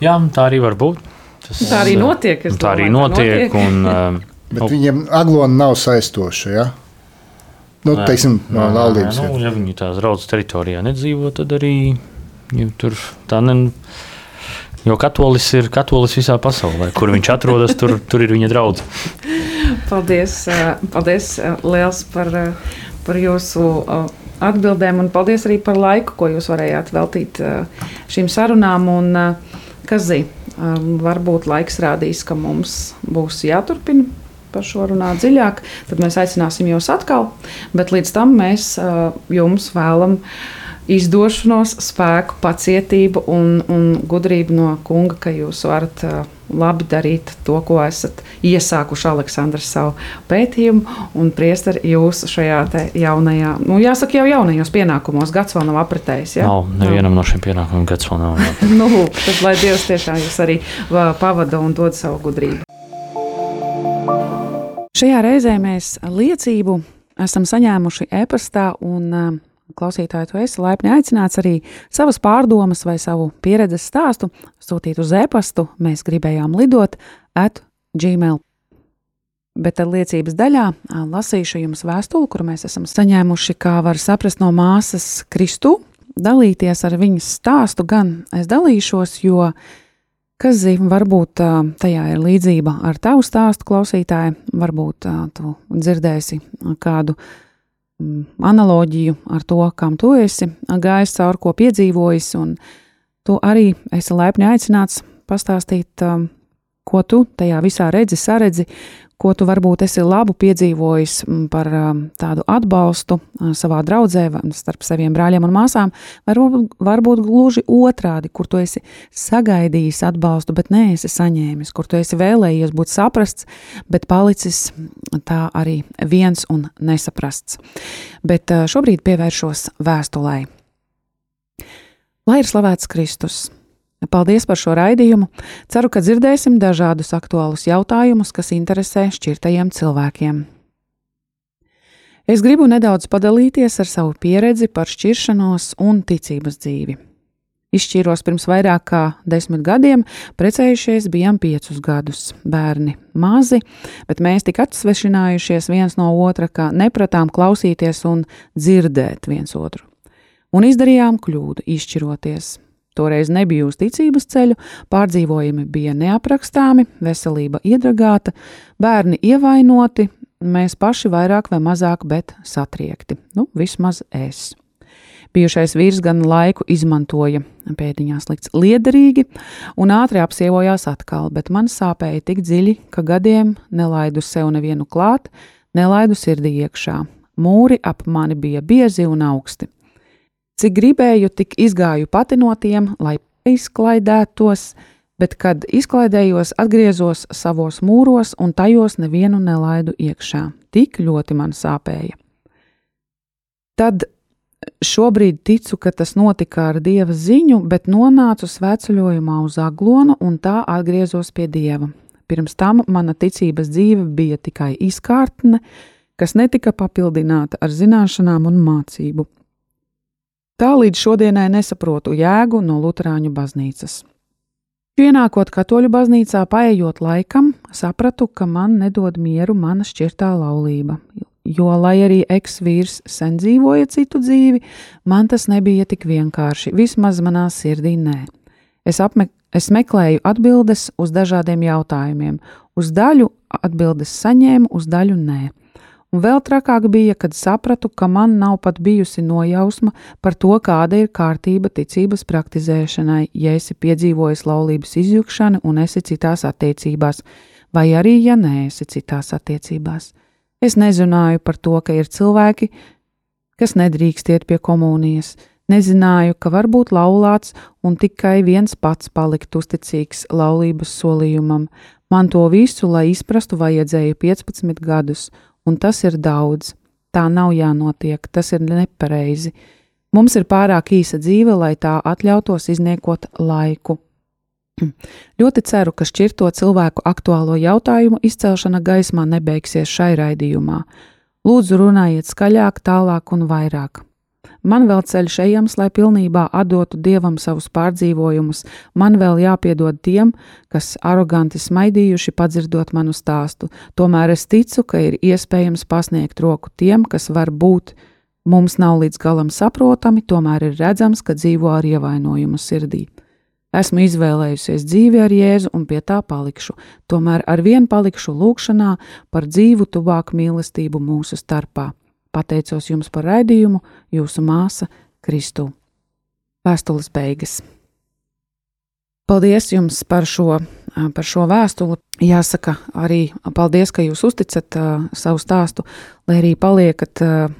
Jā, tā arī var būt. Tas, tā arī notiek. Tā domāju, arī notiek. notiek. Un, Bet uh, viņiem aglona nav saistoša. Ja? Nu, nē, teiksim, no nē, laulības. Nē, nu, ja viņi tās draudzes teritorijā nedzīvo, tad arī ja tur tā ne. Jo katolis ir katolis visā pasaulē. Kur viņš atrodas, tur, tur ir viņa draugs. paldies, paldies liels par, par jūsu atbildēm, un paldies arī par laiku, ko jūs varējāt veltīt eh, šīm sarunām. Un, eh, eh, varbūt laiks rādīs, ka mums būs jāturpina par šo runāt dziļāk, tad mēs aicināsim jūs atkal. Bet līdz tam mēs jums vēlamies izdošanos, spēku, pacietību un, un gudrību no kunga, ka jūs varat uh, labi darīt to, ko esat iesākuši Aleksandrs savu pētījumu, un priesteri jūs šajā jaunajā, nu jāsaka jau jaunajos pienākumos, gads vēl nav apritējis. Ja? Nav, nevienam no šiem pienākumiem gads vēl nav. nu, tad lai Dievs tiešām jūs arī pavada un dod savu gudrību. Šajā reizē mēs liecību esam saņēmuši e-pastā un klausītāji, tu esi laipni aicināts arī savas pārdomas vai savu pieredzes stāstu sūtīt uz e-pastu. Mēs gribējām lidot at gmail. Bet tad liecības daļā lasīšu jums vēstuli, kuru mēs esam saņēmuši, kā var saprast no māsas Kristu, dalīties ar viņas stāstu. Gan es dalīšos, jo, kas zina, varbūt tajā ir līdzība ar tavu stāstu klausītāju, varbūt tu dzirdēsi kādu analoģiju ar to, kam tu esi gājis cauri, ko piedzīvojis, un tu arī esi laipni aicināts pastāstīt, ko tu tajā visā redzi, saredzi, ko tu varbūt esi labu piedzīvojis mm, par um, tādu atbalstu uh, savā draudzē, starp saviem brāļiem un māsām, varbūt, varbūt gluži otrādi, kur tu esi sagaidījis atbalstu, bet neesi saņēmis, kur tu esi vēlējies būt saprasts, bet palicis tā arī viens un nesaprasts. Bet uh, šobrīd pievēršos vēstulē. Lai ir slavēts Kristus! Paldies par šo raidījumu. Ceru, ka dzirdēsim dažādus aktuālus jautājumus, kas interesē šķirtajiem cilvēkiem. Es gribu nedaudz padalīties ar savu pieredzi par šķiršanos un ticības dzīvi. Izšķīros pirms vairāk kā desmit gadiem, precējušies bijām piecus gadus. Bērni mazi, bet mēs tik atsvešinājušies viens no otra, ka nepratām klausīties un dzirdēt viens otru. Un izdarījām kļūdu, izšķiroties. Toreiz nebija uz ticības ceļu, pārdzīvojumi bija neaprakstāmi, veselība iedragāta, bērni ievainoti, mēs paši vairāk vai mazāk, bet satriekti. Nu, vismaz es. Bijušais vīrs gan laiku izmantoja pēdiņās likts liederīgi un ātri apsievojās atkal, bet man sāpēja tik dziļi, ka gadiem nelaidu sev nevienu klāt, nelaidu sirdī iekšā. Mūri ap mani bija biezi un augsti. Cik gribēju, tik izgāju pati no tiem, lai izklaidētos, bet, kad izklaidējos, atgriezos savos mūros un tajos nevienu nelaidu iekšā. Tik ļoti man sāpēja. Tad šobrīd ticu, ka tas notika ar dieva ziņu, bet nonācu sveceļojumā uz aglonu un tā atgriezos pie dieva. Pirms tam mana ticības dzīve bija tikai izkārtne, kas netika papildināta ar zināšanām un mācību. Tā līdz šodienai nesaprotu jēgu no Lutāņu baznīcas. Pienākot katoļu baznīcā, paējot laikam, sapratu, ka man nedod mieru mana šķirtā laulība, jo, lai arī eks-vīrs sen dzīvoja citu dzīvi, man tas nebija tik vienkārši, vismaz manā sirdī nē. Es, apme, es meklēju atbildes uz dažādiem jautājumiem, uz daļu atbildes saņēmu, uz daļu nē. Un vēl trakāk bija, kad sapratu, ka man nav pat bijusi nojausma par to, kāda ir kārtība ticības praktizēšanai, ja esi piedzīvojis laulības izjukšanu un esi citās attiecībās, vai arī, ja neesi citās attiecībās. Es nezināju par to, ka ir cilvēki, kas nedrīkst iet pie komunijas. Nezināju, ka var būt laulāts un tikai viens pats palikt uzticīgs laulības solījumam. Man to visu, lai izprastu, vajadzēja 15 gadus, un tas ir daudz. Tā nav jānotiek, tas ir nepareizi. Mums ir pārāk īsa dzīve, lai tā atļautos izniekot laiku. Ļoti ceru, ka šķirto cilvēku aktuālo jautājumu izcelšana gaismā nebeigsies šai raidījumā. Lūdzu, runājiet skaļāk, tālāk un vairāk. Man vēl ceļš ejams, lai pilnībā atdotu dievam savus pārdzīvojumus, man vēl jāpiedod tiem, kas aroganti smaidījuši padzirdot manu stāstu. Tomēr es ticu, ka ir iespējams pasniegt roku tiem, kas var būt mums nav līdz galam saprotami, tomēr ir redzams, ka dzīvo ar ievainojumu sirdī. Esmu izvēlējusies dzīvi ar Jēzu un pie tā palikšu, tomēr ar vienu palikšu lūgšanā par dzīvu, tuvāku mīlestību mūsu starpā. Pateicos jums par raidījumu, jūsu māsa Kristu. Vēstules beigas. Paldies jums par šo, par šo vēstuli. Jāsaka, arī paldies, ka jūs uzticat uh, savu stāstu, lai arī paliekat uh,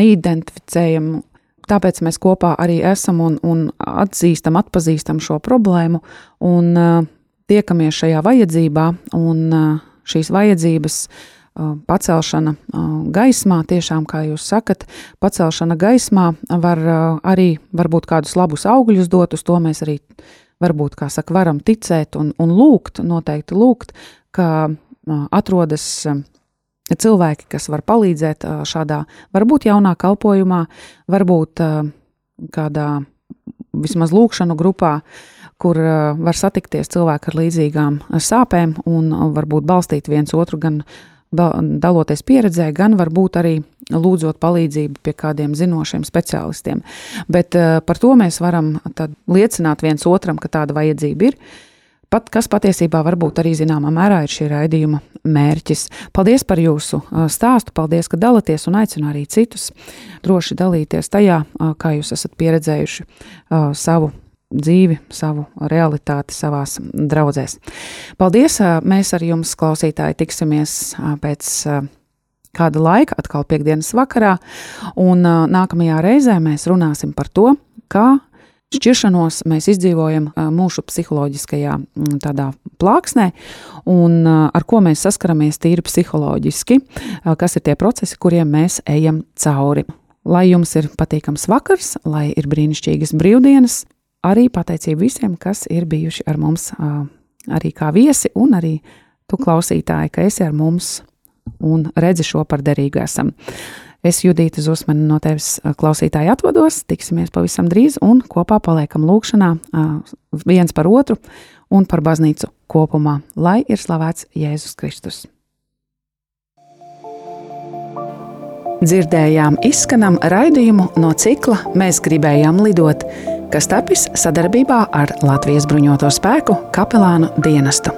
neidentificējamu Tāpēc mēs kopā arī esam un, un atzīstam, atpazīstam šo problēmu un uh, tiekamies šajā vajadzībā, un uh, šīs vajadzības uh, pacelšana gaismā, tiešām, kā jūs sakat, pacelšana gaismā var arī varbūt kādus labus augļus dot, uz to mēs arī varbūt, kā saka, varam ticēt un, un lūgt, noteikti lūgt, ka atrodas. Cilvēki, kas var palīdzēt šādā, varbūt jaunā kalpošanā, varbūt kādā vismaz lūkšanu grupā, kur var satikties cilvēki ar līdzīgām sāpēm un varbūt balstīt viens otru gan daloties pieredzē, gan varbūt arī lūdzot palīdzību pie kādiem zinošiem speciālistiem. Bet par to mēs varam liecināt viens otram, ka tāda vajadzība ir pat, kas patiesībā varbūt arī zināmā mērā ir šī raidījuma mērķis. Paldies par jūsu stāstu, paldies, ka dalāties un aicinu arī citus droši dalīties tajā, kā jūs esat pieredzējuši savu dzīvi, savu realitāti savās draudzēs. Paldies! Mēs ar jums, klausītāji, tiksimies pēc kāda laika, atkal piekdienas vakarā, un nākamajā reizē mēs runāsim par to, kā Šķiršanos mēs izdzīvojam mūsu psiholoģiskajā tādā plāksnē, un ar ko mēs saskaramies tīri psiholoģiski, kas ir tie procesi, kuriem mēs ejam cauri. Lai jums ir patīkams vakars, lai ir brīnišķīgas brīvdienas, arī pateicību visiem, kas ir bijuši ar mums arī kā viesi, un arī tu klausītāji, ka esi ar mums un redzi šo par derīgu esam. Es Judīta Zusmane no tevis klausītāji atvados, tiksimies pavisam drīz un kopā paliekam lūkšanā viens par otru un par baznīcu kopumā, lai ir slavēts Jēzus Kristus. Dzirdējām izskanam raidījumu no cikla Mēs gribējām lidot, kas tapis sadarbībā ar Latvijas bruņoto spēku kapelānu dienestu.